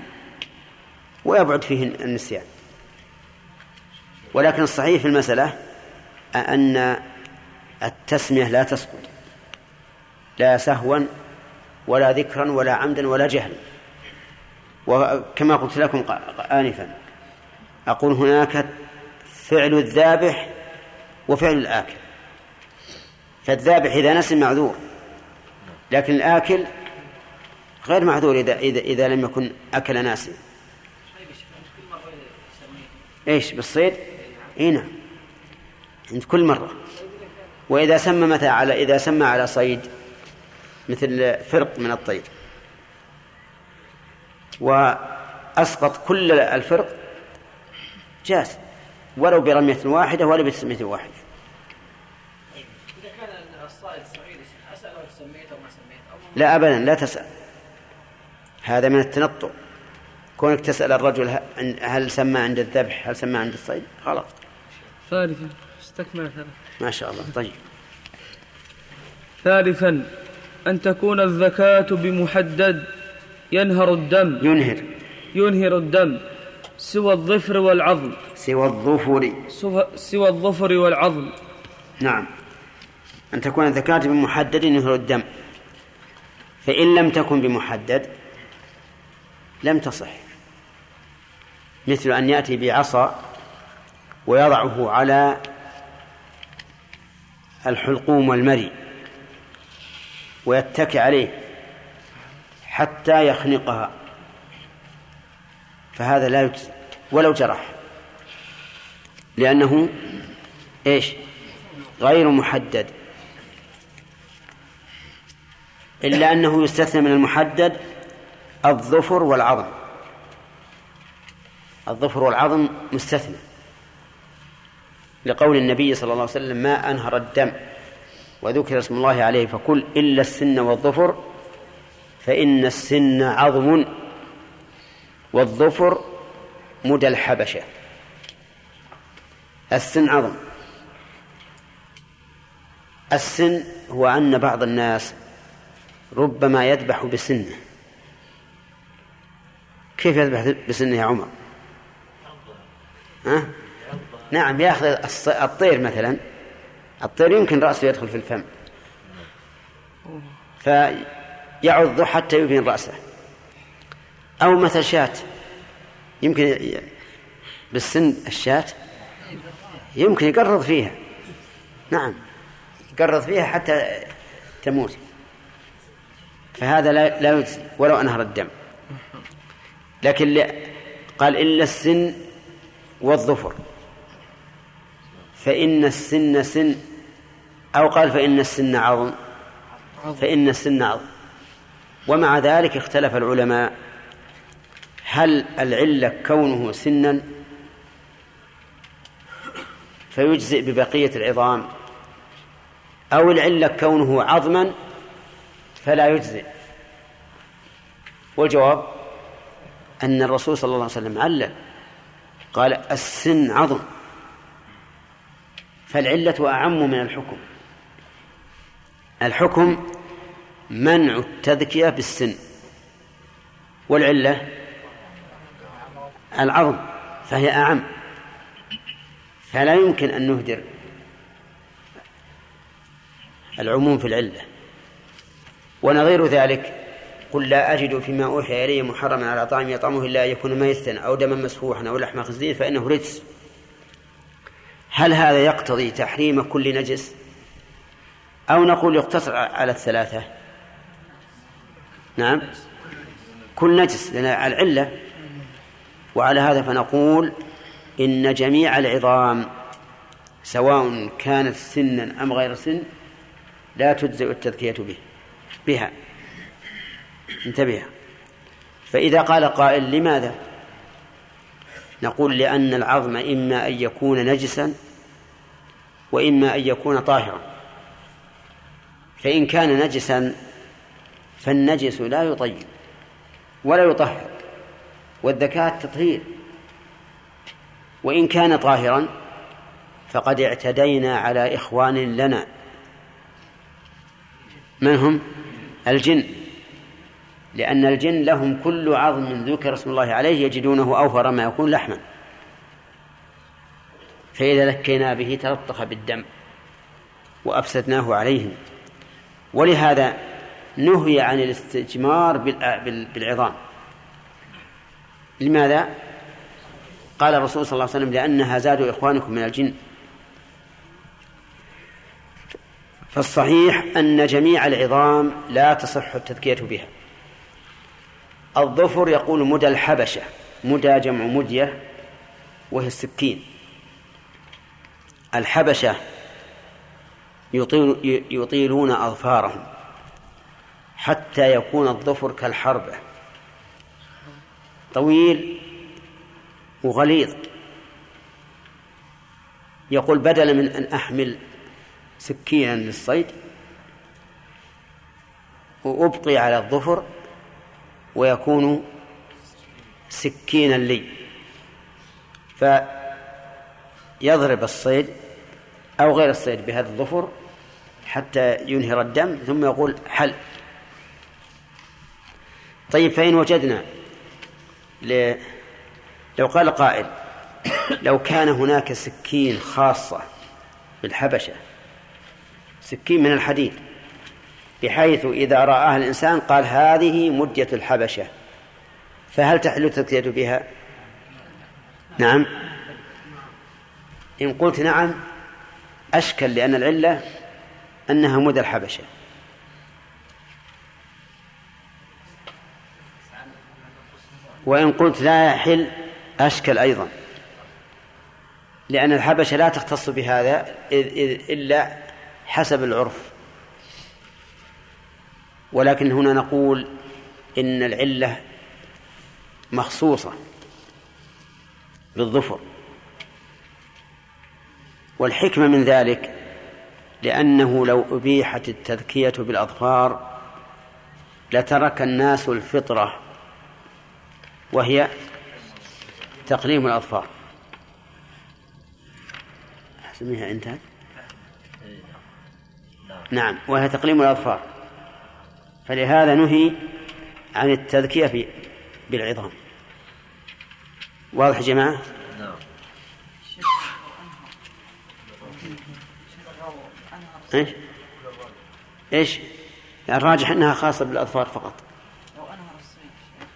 ويبعد فيه النسيان. ولكن الصحيح في المسألة أن التسمية لا تسقط لا سهوا ولا ذكرا ولا عمدا ولا جهلا. وكما قلت لكم آنفا أقول هناك فعل الذابح وفعل الآكل. فالذابح إذا نسي معذور لكن الآكل غير معذور إذا إذا إذا لم يكن أكل ناسي إيش بالصيد؟ إي نعم. عند كل مرة. وإذا سمى متى على إذا سمى على صيد مثل فرق من الطير. وأسقط كل الفرق جاز ولو برمية واحدة ولا بتسمية واحدة لا أبدا لا تسأل. هذا من التنطع كونك تسأل الرجل هل سمى عند الذبح هل سمى عند الصيد؟ غلط. ثالثا. استكمل ثلاث ما شاء الله. طيب. ثالثا أن تكون الزكاة بمحدد ينهر الدم. ينهر. ينهر الدم سوى الظفر والعظم. سوى الظفر. سوى- سوى الظفر والعظم. نعم. أن تكون الزكاة بمحدد ينهر الدم. فإن لم تكن بمحدد لم تصح. مثل أن يأتي بعصا ويضعه على الحلقوم والمري ويتكي عليه حتى يخنقها. فهذا لا يجزي ولو جرح. لأنه إيش؟ غير محدد. إلا أنه يستثنى من المحدد الظفر والعظم. الظفر والعظم مستثنى. لقول النبي صلى الله عليه وسلم ما أنهر الدم وذكر اسم الله عليه فكل إلا السن والظفر فإن السن عظم والظفر مدى الحبشة. السن عظم. السن هو أن بعض الناس ربما يذبح بسنه. كيف يذبح بسنه يا عمر؟ ها؟ نعم ياخذ الطير مثلا. الطير يمكن رأسه يدخل في الفم. فيعض حتى يبين رأسه. أو مثل شاة. يمكن بالسن الشاة يمكن يقرض فيها. نعم يقرض فيها حتى تموت. فهذا لا لا يجزي ولو أنهر الدم. لكن قال إلا السن والظفر. فإن السن سن أو قال فإن السن عظم. فإن السن عظم. ومع ذلك اختلف العلماء. هل العلة كونه سنا فيجزئ ببقية العظام أو العلة كونه عظما فلا يجزئ؟ والجواب أن الرسول صلى الله عليه وسلم علل قال السن عظم. فالعلة أعم من الحكم. الحكم منع التذكية بالسن. والعلة العظم فهي أعم. فلا يمكن أن نهدر العموم في العلة. ونظير ذلك. قل لا أجد فيما أوحي إلي محرما على طعام يطعمه إلا أن يكون ميتا أو دما مسفوحا أو لحم خنزير فإنه رجس. هل هذا يقتضي تحريم كل نجس؟ أو نقول يقتصر على الثلاثة. نعم. كل نجس لأن العلة. وعلى هذا فنقول إن جميع العظام سواء كانت سنا أم غير سن لا تجزئ التذكية به. بها. انتبه. فإذا قال قائل لماذا؟ نقول لأن العظم إما أن يكون نجسا وإما أن يكون طاهرا. فإن كان نجسا فالنجس لا يطيب ولا يطهر والذكاة تطهير وإن كان طاهرا فقد اعتدينا على إخوان لنا. من هم؟ الجن. لأن الجن لهم كل عظم ذكر اسم الله عليه يجدونه أوفر ما يكون لحما. فإذا لكينا به تلطخ بالدم وأفسدناه عليهم. ولهذا نهي عن الاستجمار بالعظام. لماذا؟ قال الرسول صلى الله عليه وسلم لأنها زاد إخوانكم من الجن. فالصحيح أن جميع العظام لا تصح التذكية بها. الظفر يقول مدى الحبشة مدى جمع مدية وهي السكين. الحبشة يطيل يطيلون أظفارهم حتى يكون الظفر كالحربة طويل وغليظ. يقول بدلا من أن أحمل سكينا للصيد وأبقي على الظفر ويكون سكينا لي. فيضرب الصيد أو غير الصيد بهذا الظفر حتى ينهر الدم ثم يقول حل طيب فإن وجدنا ل... لو قال قائل لو كان هناك سكين خاصة بالحبشة سكين من الحديد بحيث إذا رآها الإنسان قال هذه مدية الحبشة فهل تحل التذكية بها؟ نعم إن قلت نعم أشكل لأن العلة أنها مدى الحبشة. وإن قلت لا يحل أشكل أيضا. لأن الحبشة لا تختص بهذا إلا حسب العرف. ولكن هنا نقول إن العلة مخصوصة بالظفر. والحكمة من ذلك لأنه لو أبيحت التذكية بالأظفار لترك الناس الفطرة وهي تقليم الأظفار. سميها انتهت نعم وهي تقليم الأظفار. فلهذا نهي عن التذكية بالعظام. واضح يا جماعة؟ إيش؟ إيش؟ الراجح إنها خاصة بالاظفار فقط. لو انهر الصيد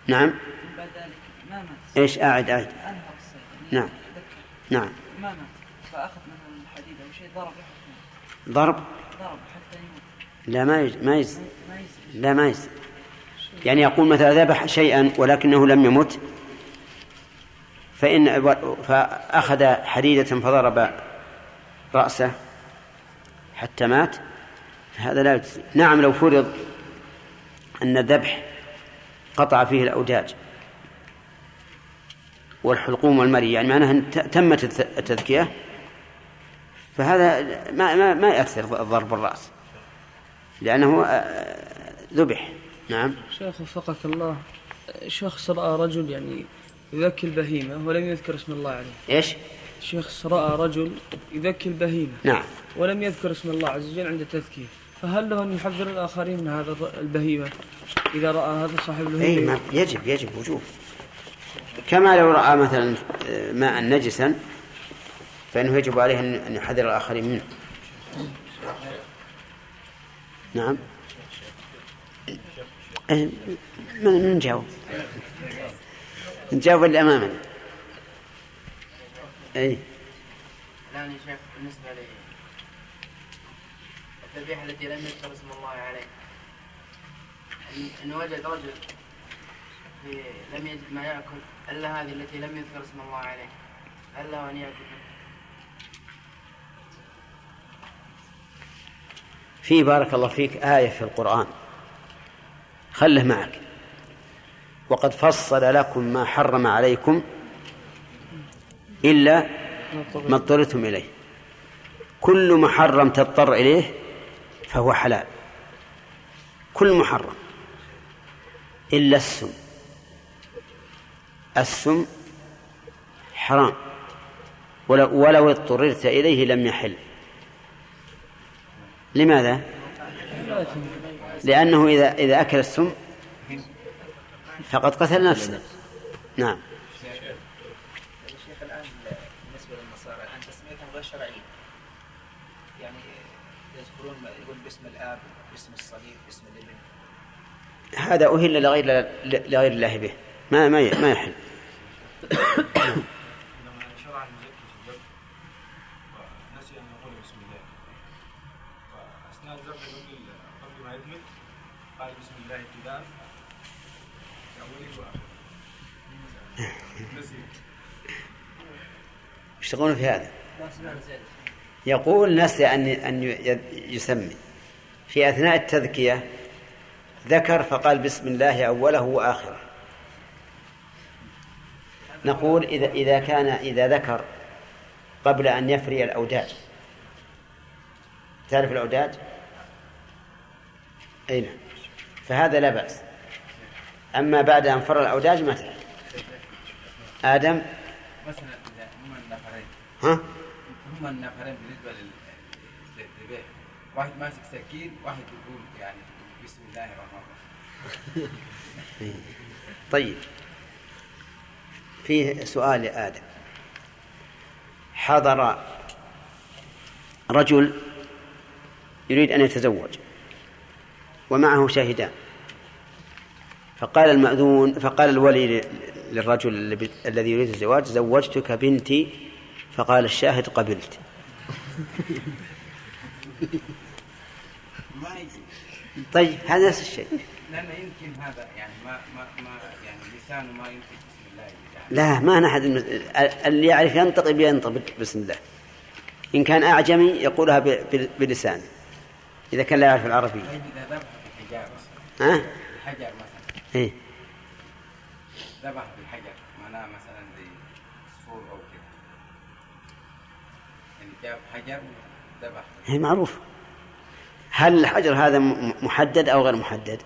نعم. بعد ذلك ما مات. إيش؟ أعد أعد. انهر الصيد. نعم. نعم. ما مات فأخذ منه الحديد أو شيء ضرب ضرب؟ ضرب حتى يموت. لا ما يجزي ما يجزي. لا ما يجزي. يعني يقول مثلا ذبح شيئا ولكنه لم يمت فإن فأخذ حديدة فضرب رأسه حتى مات هذا لا يجزي. نعم لو فرض أن الذبح قطع فيه الأوداج والحلقوم والمري يعني معناها تمت التذكية فهذا ما ما ما يأثر ضرب الرأس لأنه آه، ذبح. نعم. شيخ وفقك الله. شخص رأى رجل يعني يذكي البهيمة ولم يذكر اسم الله عليه. إيش؟ شخص رأى رجل يذكي البهيمة. نعم. ولم يذكر اسم الله عز وجل عند التذكير. فهل له أن يحذر الآخرين من هذا البهيمة إذا رأى هذا صاحب البهيمة؟ أي يجب يجب وجوب. كما لو رأى مثلا آه، ماء نجسا فإنه يجب عليه أن يحذر الآخرين منه. نعم. إيه، من جاوب؟ نجاوب اللي أمامنا أي الآن يا شيخ بالنسبة لي الذبيحة التي لم يذكر اسم الله عليه إن- وجد رجل لم يجد ما يأكل؟ إلا هذه التي لم يذكر اسم الله عليه هل له أن يأكل؟ في بارك الله فيك آية في القرآن. خله معك. وقد فصل لكم ما حرم عليكم إلا ما اضطررتم إليه. كل محرم تضطر إليه فهو حلال. كل محرم. إلا السم. السم حرام. ولو, ولو اضطررت إليه لم يحل. لماذا؟ لأنه إذا إذا أكل السم فقد قتل نفسه. نعم. هذا أهل لغير لغير الله به. ما ما ما يحل. يشتغلون في هذا؟ يقول نسي أن أن يسمي. في أثناء التذكية ذكر فقال بسم الله أوله وآخره. نقول إذا إذا كان إذا ذكر قبل أن يفري الأوداج. تعرف الأوداج؟ أي نعم. فهذا لا بأس. أما بعد أن فر الأوداج ما تعرف. آدم؟ مثلا هم النفرين. ها؟ هم النفرين بالنسبة لل- للذبح واحد ماسك سكين واحد يقول يعني. بسم الله الرحمن الرحيم. طيب. فيه سؤال لآدم حضر رجل يريد أن يتزوج ومعه شاهدان. فقال المأذون فقال الولي للرجل الذي- يريد الزواج زوجتك بنتي. فقال الشاهد قبلت. طيب هذا نفس الشيء. لأنه يمكن هذا يعني ما ما ما يعني لسانه ما ينطق بسم الله يعني. لا ما نحد المس... اللي يعرف ينطق بينطق بسم الله. إن كان أعجمي يقولها. بلسانه إذا كان لا يعرف العربية. طيب إذا ذبح بالحجار مثلا. ها؟ الحجر مثلا. إيه؟ ذبح بالحجر معناه مثلا زي صفور أو كده. يعني جاب حجر ذبح هي معروف هل الحجر هذا محدد أو غير محدد؟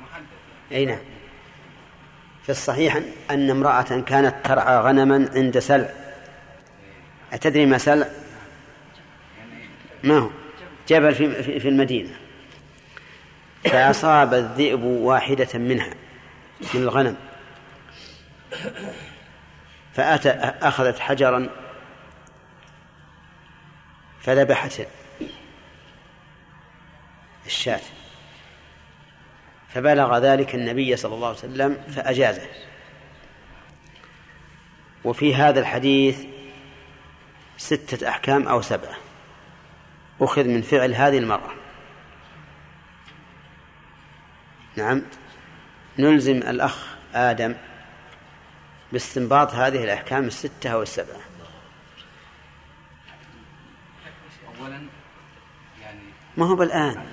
محدد. أي نعم. في الصحيح أن امرأة كانت ترعى غنما عند سلع. أتدري ما سلع؟ ما هو؟ جبل في, في, المدينة. فأصاب الذئب واحدة منها من الغنم. فأتى أخذت حجرا فذبحت الشاة فبلغ ذلك النبي صلى الله عليه وسلم فأجازه. وفي هذا الحديث ستة أحكام أو سبعة. أخذ من فعل هذه المرأة. نعم. نلزم الأخ آدم باستنباط هذه الأحكام الستة أو السبعة اولا يعني ما هو بالآن.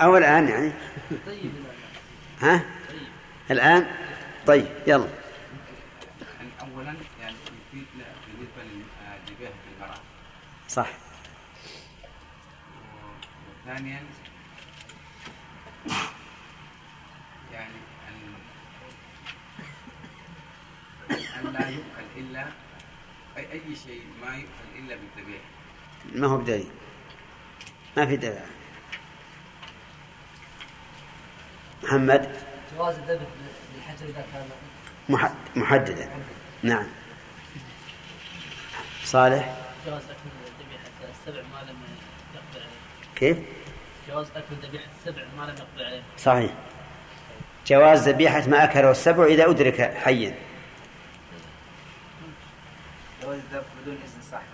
أو الآن يعني. طيب ها؟ الآن؟ طيب يلا. اولا يعني بالمراه صح. وثانيا يعني ان أن لا يؤكل الا اي أي شيء ما يؤكل إلا بالذبيحة. ما هو بدليل؟ ما في دليل محمد؟ جواز الذبح للحجر إذا كان محد- محددا. نعم. صالح؟ جواز أكل ذبيحه السبع ما لم يقبل عليه. كيف؟ جواز أكل ذبيحه السبع ما لم يقبل عليه. صحيح. جواز ذبيحة ما أكله السبع إذا أدرك حيا. جواز الذبح بدون إذن صاحب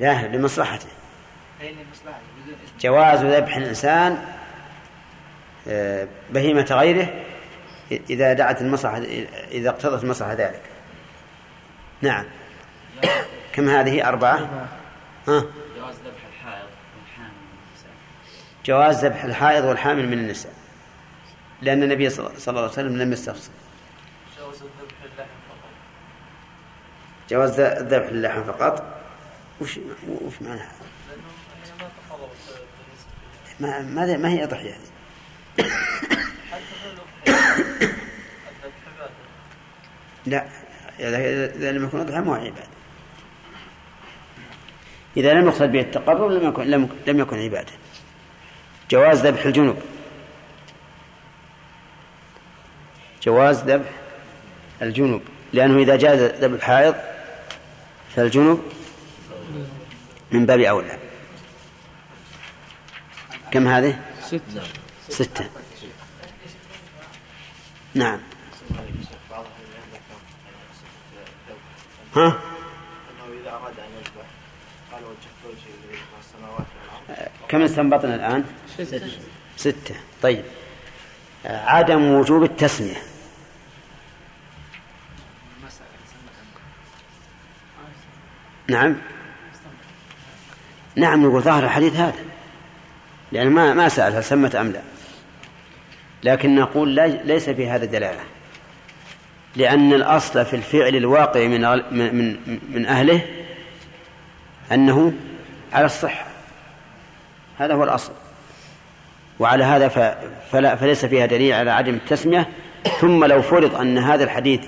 لا لمصلحته. جواز ذبح الإنسان آه، بهيمة غيره إذا دعت المصلحة إذا اقتضت المصلحة ذلك. نعم. كم هذه؟ أربعة؟ ها؟ جواز ذبح الحائض والحامل من النساء. جواز ذبح الحائض والحامل من النساء لأن النبي صلى الله عليه وسلم لم يستفصل جواز الذبح اللحم فقط. جواز ذبح اللحم فقط؟ وش وش معناها؟ لأنه هي ما تفضل بالنسبة ما ما, ما هي أضحية لا إذا إذا لم يكن أضحى ما هو عبادة. إذا لم يقصد به التقرب لم يكن لم, لم يكن عبادة. جواز ذبح الجنوب. جواز ذبح الجنوب. لأنه إذا جاز ذبح الحائض فالجنوب من باب أولى. كم هذه؟ ستة. ستة. نعم. ها؟ كم استنبطنا الآن؟ ستة. ستة. طيب. عدم وجوب التسمية. نعم. نعم نقول ظاهر الحديث هذا. لأن ما ما سأل هل سمت أم لا. لكن نقول لا ليس في هذا دلالة. لأن الأصل في الفعل الواقع من من من, أهله أنه على الصحة. هذا هو الأصل. وعلى هذا فلا فليس فيها دليل على عدم التسمية. ثم لو فرض أن هذا الحديث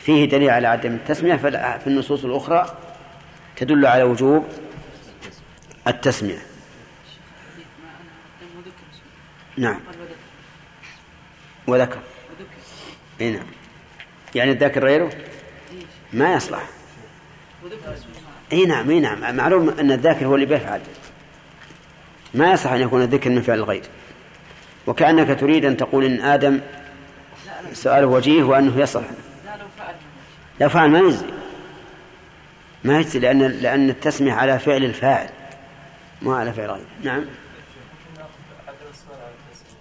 فيه دليل على عدم التسمية فلا- في النصوص الأخرى تدل على وجوب التسمية. نعم. وذكر. اي نعم. يعني الذاكر غيره؟ ما يصلح. اي نعم اي نعم. معلوم أن الذاكر هو اللي بيفعل ما يصح أن يكون الذكر من فعل الغير. وكأنك تريد أن تقول إن آدم سؤاله وجيه وأنه يصح لا لو فعل ما يجزي. ما يجزي لأن لأن التسمية على فعل الفاعل ما على فعل غيره نعم عدم السؤال على التسمية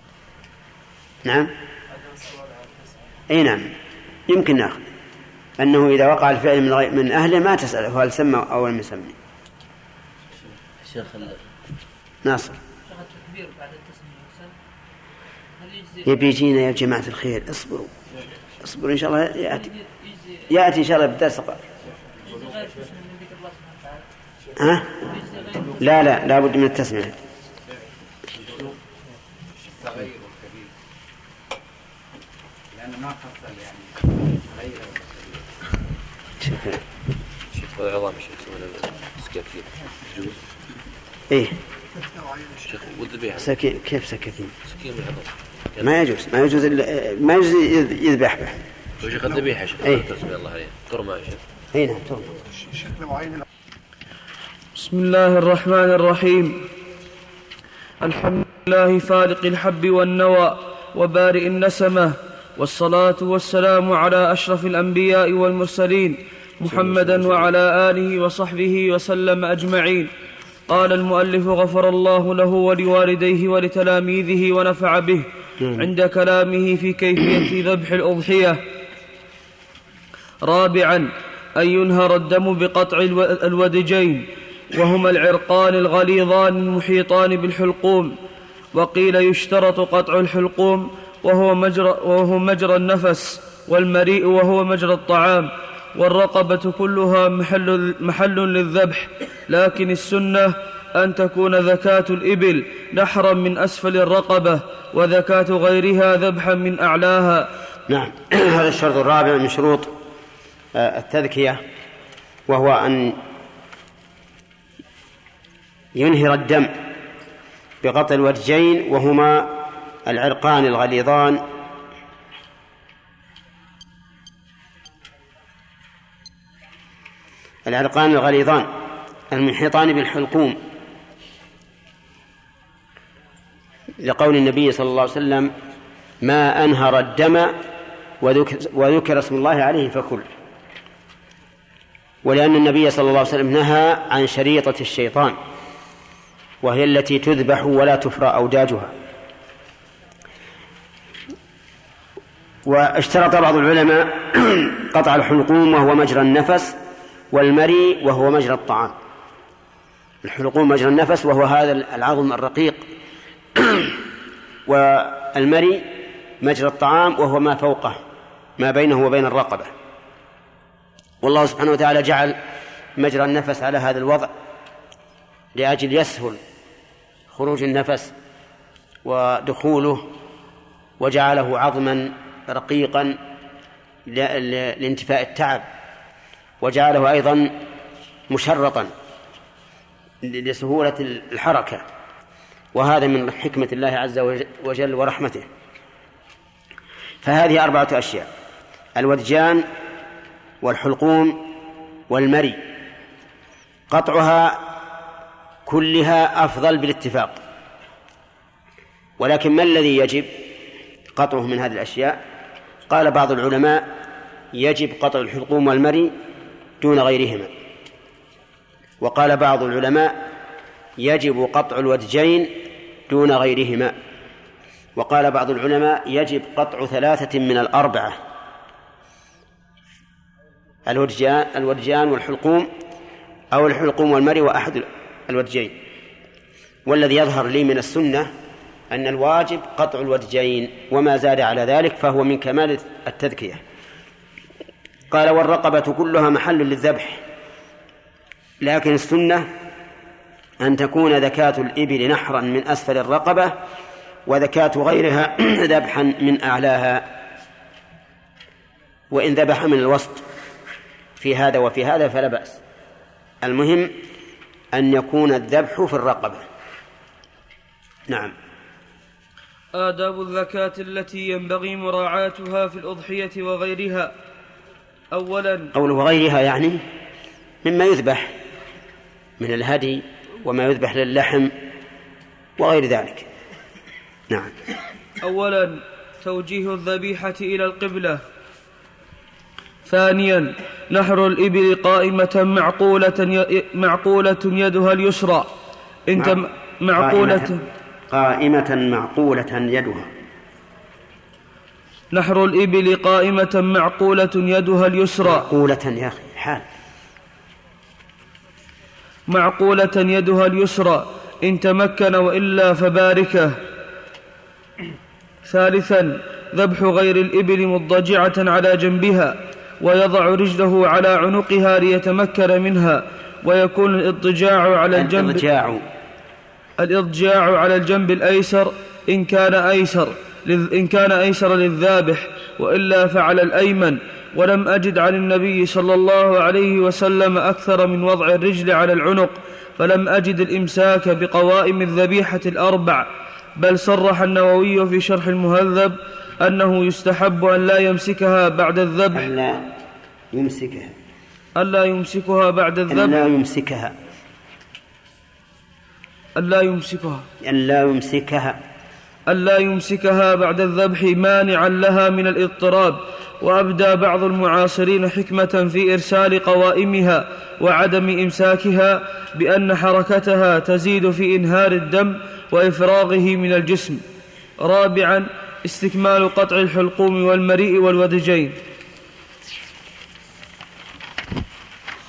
نعم؟ التسمية اي نعم. يمكن ناخذ. أنه إذا وقع الفعل من غير من أهله ما تساله هل سمى أو لم يسمي شيخ ناصر. شيخ التكبير بعد التسمية يحسن هل يجزي يبي يجينا يا جماعة الخير اصبروا. اصبروا إن شاء الله يأتي. يجزي يأتي إن شاء الله بالدرس القادم. يجزي غير التسمية من ذكر الله سبحانه وتعالى. ها؟ لا لا لابد من التسمية. يعني. شيخ العظام شيخ يسمونه سكاكين يجوز إيه. شيخ سكين كيف سكاكين سكين ما يجوز ما يجوز ما يجوز يذبح به. هو شيخ الذبيحة شيخ. إيه. تسمي الله عليه. يا شيخ. اي نعم تفضل بسم الله الرحمن الرحيم. الحمد لله فالق الحب والنوى وبارئ النسمة. والصلاة والسلام على أشرف الأنبياء والمرسلين محمدا وعلى آله وصحبه وسلم أجمعين. قال المؤلف غفر الله له ولوالديه ولتلاميذه ونفع به عند كلامه في كيفية ذبح الأضحية. رابعا أن ينهر الدم بقطع الو- الودجين وهما العرقان الغليظان المحيطان بالحلقوم. وقيل يشترط قطع الحلقوم وهو مجرى, وهو مجرى النفس والمريء وهو مجرى الطعام. والرقبة كلها محل, محل للذبح. لكن السنة أن تكون ذكاة الإبل نحرا من أسفل الرقبة وذكاة غيرها ذبحا من أعلاها. نعم. هذا الشرط الرابع من شروط آه، التذكية وهو أن ينهر الدم بقطع الوجهين وهما العرقان الغليظان. العرقان الغليظان المنحطان بالحلقوم. لقول النبي صلى الله عليه وسلم ما أنهر الدم وذكر, اسم الله عليه فكل. ولأن النبي صلى الله عليه وسلم نهى عن شريطة الشيطان وهي التي تذبح ولا تفرى أوداجها. واشترط بعض العلماء قطع الحلقوم وهو مجرى النفس والمري وهو مجرى الطعام. الحلقوم مجرى النفس وهو هذا العظم الرقيق. والمري مجرى الطعام وهو ما فوقه ما بينه وبين الرقبة. والله سبحانه وتعالى جعل مجرى النفس على هذا الوضع لأجل يسهل خروج النفس ودخوله وجعله عظما رقيقا لانتفاء التعب وجعله أيضا مشرطا لسهولة الحركة. وهذا من حكمة الله عز وجل ورحمته. فهذه أربعة أشياء الودجان والحلقوم والمري. قطعها كلها أفضل بالاتفاق. ولكن ما الذي يجب قطعه من هذه الأشياء؟ قال بعض العلماء يجب قطع الحلقوم والمري دون غيرهما. وقال بعض العلماء يجب قطع الودجين دون غيرهما. وقال بعض العلماء يجب قطع ثلاثة من الأربعة. الودجان الودجان والحلقوم أو الحلقوم والمري وأحد الودجين. والذي يظهر لي من السنة أن الواجب قطع الودجين وما زاد على ذلك فهو من كمال التذكية. قال والرقبة كلها محل للذبح لكن السنة أن تكون ذكاة الإبل نحرا من أسفل الرقبة وذكاة غيرها ذبحا من أعلاها. وإن ذبح من الوسط في هذا وفي هذا فلا بأس. المهم أن يكون الذبح في الرقبة. نعم. آداب الزكاة التي ينبغي مراعاتها في الأضحية وغيرها. أولا قوله وغيرها يعني مما يذبح من الهدي وما يذبح للحم وغير ذلك. نعم. أولا توجيه الذبيحة إلى القبلة. ثانيا نحر الإبل قائمة معقولة معقولة يدها اليسرى. انت معقولة قائمة معقولة يدها. نحر الإبل قائمة معقولة يدها اليسرى. معقولة يا أخي حال. معقولة يدها اليسرى. إن تمكن وإلا فباركه. ثالثا ذبح غير الإبل مضجعة على جنبها ويضع رجله على عنقها ليتمكن منها ويكون الإضطجاع على الجنب. الإضجاع الإضجاع على الجنب الأيسر إن كان أيسر إن كان أيسر للذابح وإلا فعلى الأيمن. ولم أجد عن النبي صلى الله عليه وسلم أكثر من وضع الرجل على العنق. فلم أجد الإمساك بقوائم الذبيحة الأربع. بل صرح النووي في شرح المهذب أنه يستحب أن لا يمسكها بعد الذبح. ألا يمسكها. ألا يمسكها بعد الذبح. ألا يمسكها. ألا يمسكها. ألا يمسكها. ألا يمسكها بعد الذبح مانعا لها من الاضطراب وأبدى بعض المعاصرين حكمة في إرسال قوائمها وعدم إمساكها بأن حركتها تزيد في إنهار الدم وإفراغه من الجسم. رابعا استكمال قطع الحلقوم والمريء والودجين.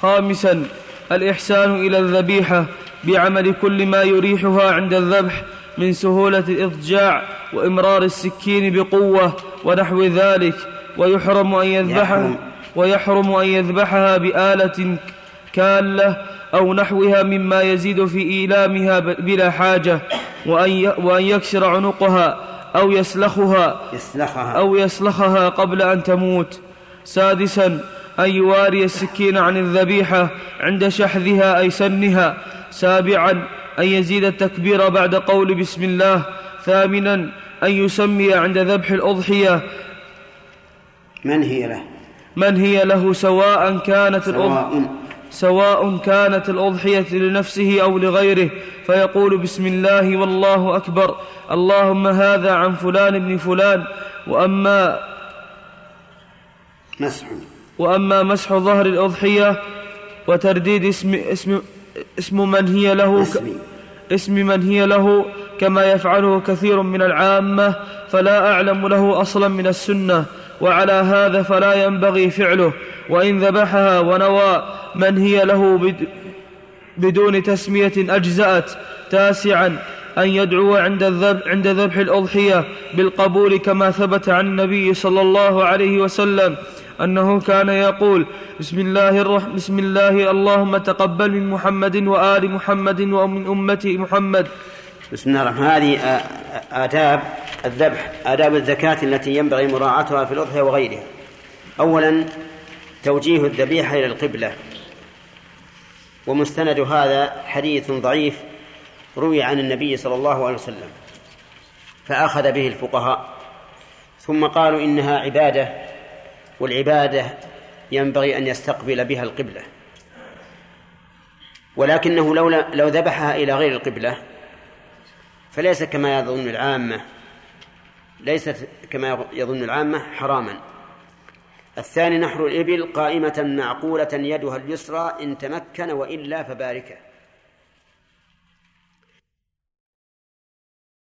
خامسا الإحسان إلى الذبيحة بعمل كل ما يريحها عند الذبح من سهولة الإضجاع وإمرار السكين بقوة ونحو ذلك ويحرم أن يذبحها ويحرم أن يذبحها بآلة كالة أو نحوها مما يزيد في إيلامها بلا حاجة وأن وأن يكسر عنقها أو يسلخها يسلخها. أو يسلخها قبل أن تموت. سادسا أن يواري السكين عن الذبيحة عند شحذها أي سنها سابعا أن يزيد التكبير بعد قول بسم الله. ثامنا أن يسمي عند ذبح الأضحية. من هي له؟ من هي له؟ سواء كانت الأضحية سواء. كانت الأضحية لنفسه أو لغيره فيقول بسم الله والله أكبر. اللهم هذا عن فلان بن فلان. وأما مسح. وأما مسح ظهر الأضحية وترديد اسم, اسم, اسم من هي له اسم. اسم من هي له كما يفعله كثير من العامة فلا أعلم له أصلا من السنة وعلى هذا فلا ينبغي فعله وإن ذبحها ونوى من هي له بد بدون تسمية أجزأت تاسعا أن يدعو عند الذبح عند ذبح الأضحية بالقبول كما ثبت عن النبي صلى الله عليه وسلم أنه كان يقول بسم الله الرحمن بسم الله اللهم تقبل من محمد وآل محمد ومن أمة محمد. بسم الله الرحمن. هذه آداب الذبح آداب الزكاة التي ينبغي مراعاتها في الأضحية وغيرها. أولا توجيه الذبيحة إلى القبلة. ومستند هذا حديث ضعيف روي عن النبي صلى الله عليه وسلم فأخذ به الفقهاء. ثم قالوا إنها عبادة والعبادة ينبغي أن يستقبل بها القبلة. ولكنه لو لو ذبحها إلى غير القبلة فليس كما يظن العامة ليست كما يظن العامة حراما. الثاني نحر الإبل قائمة معقولة يدها اليسرى إن تمكن وإلا فباركة.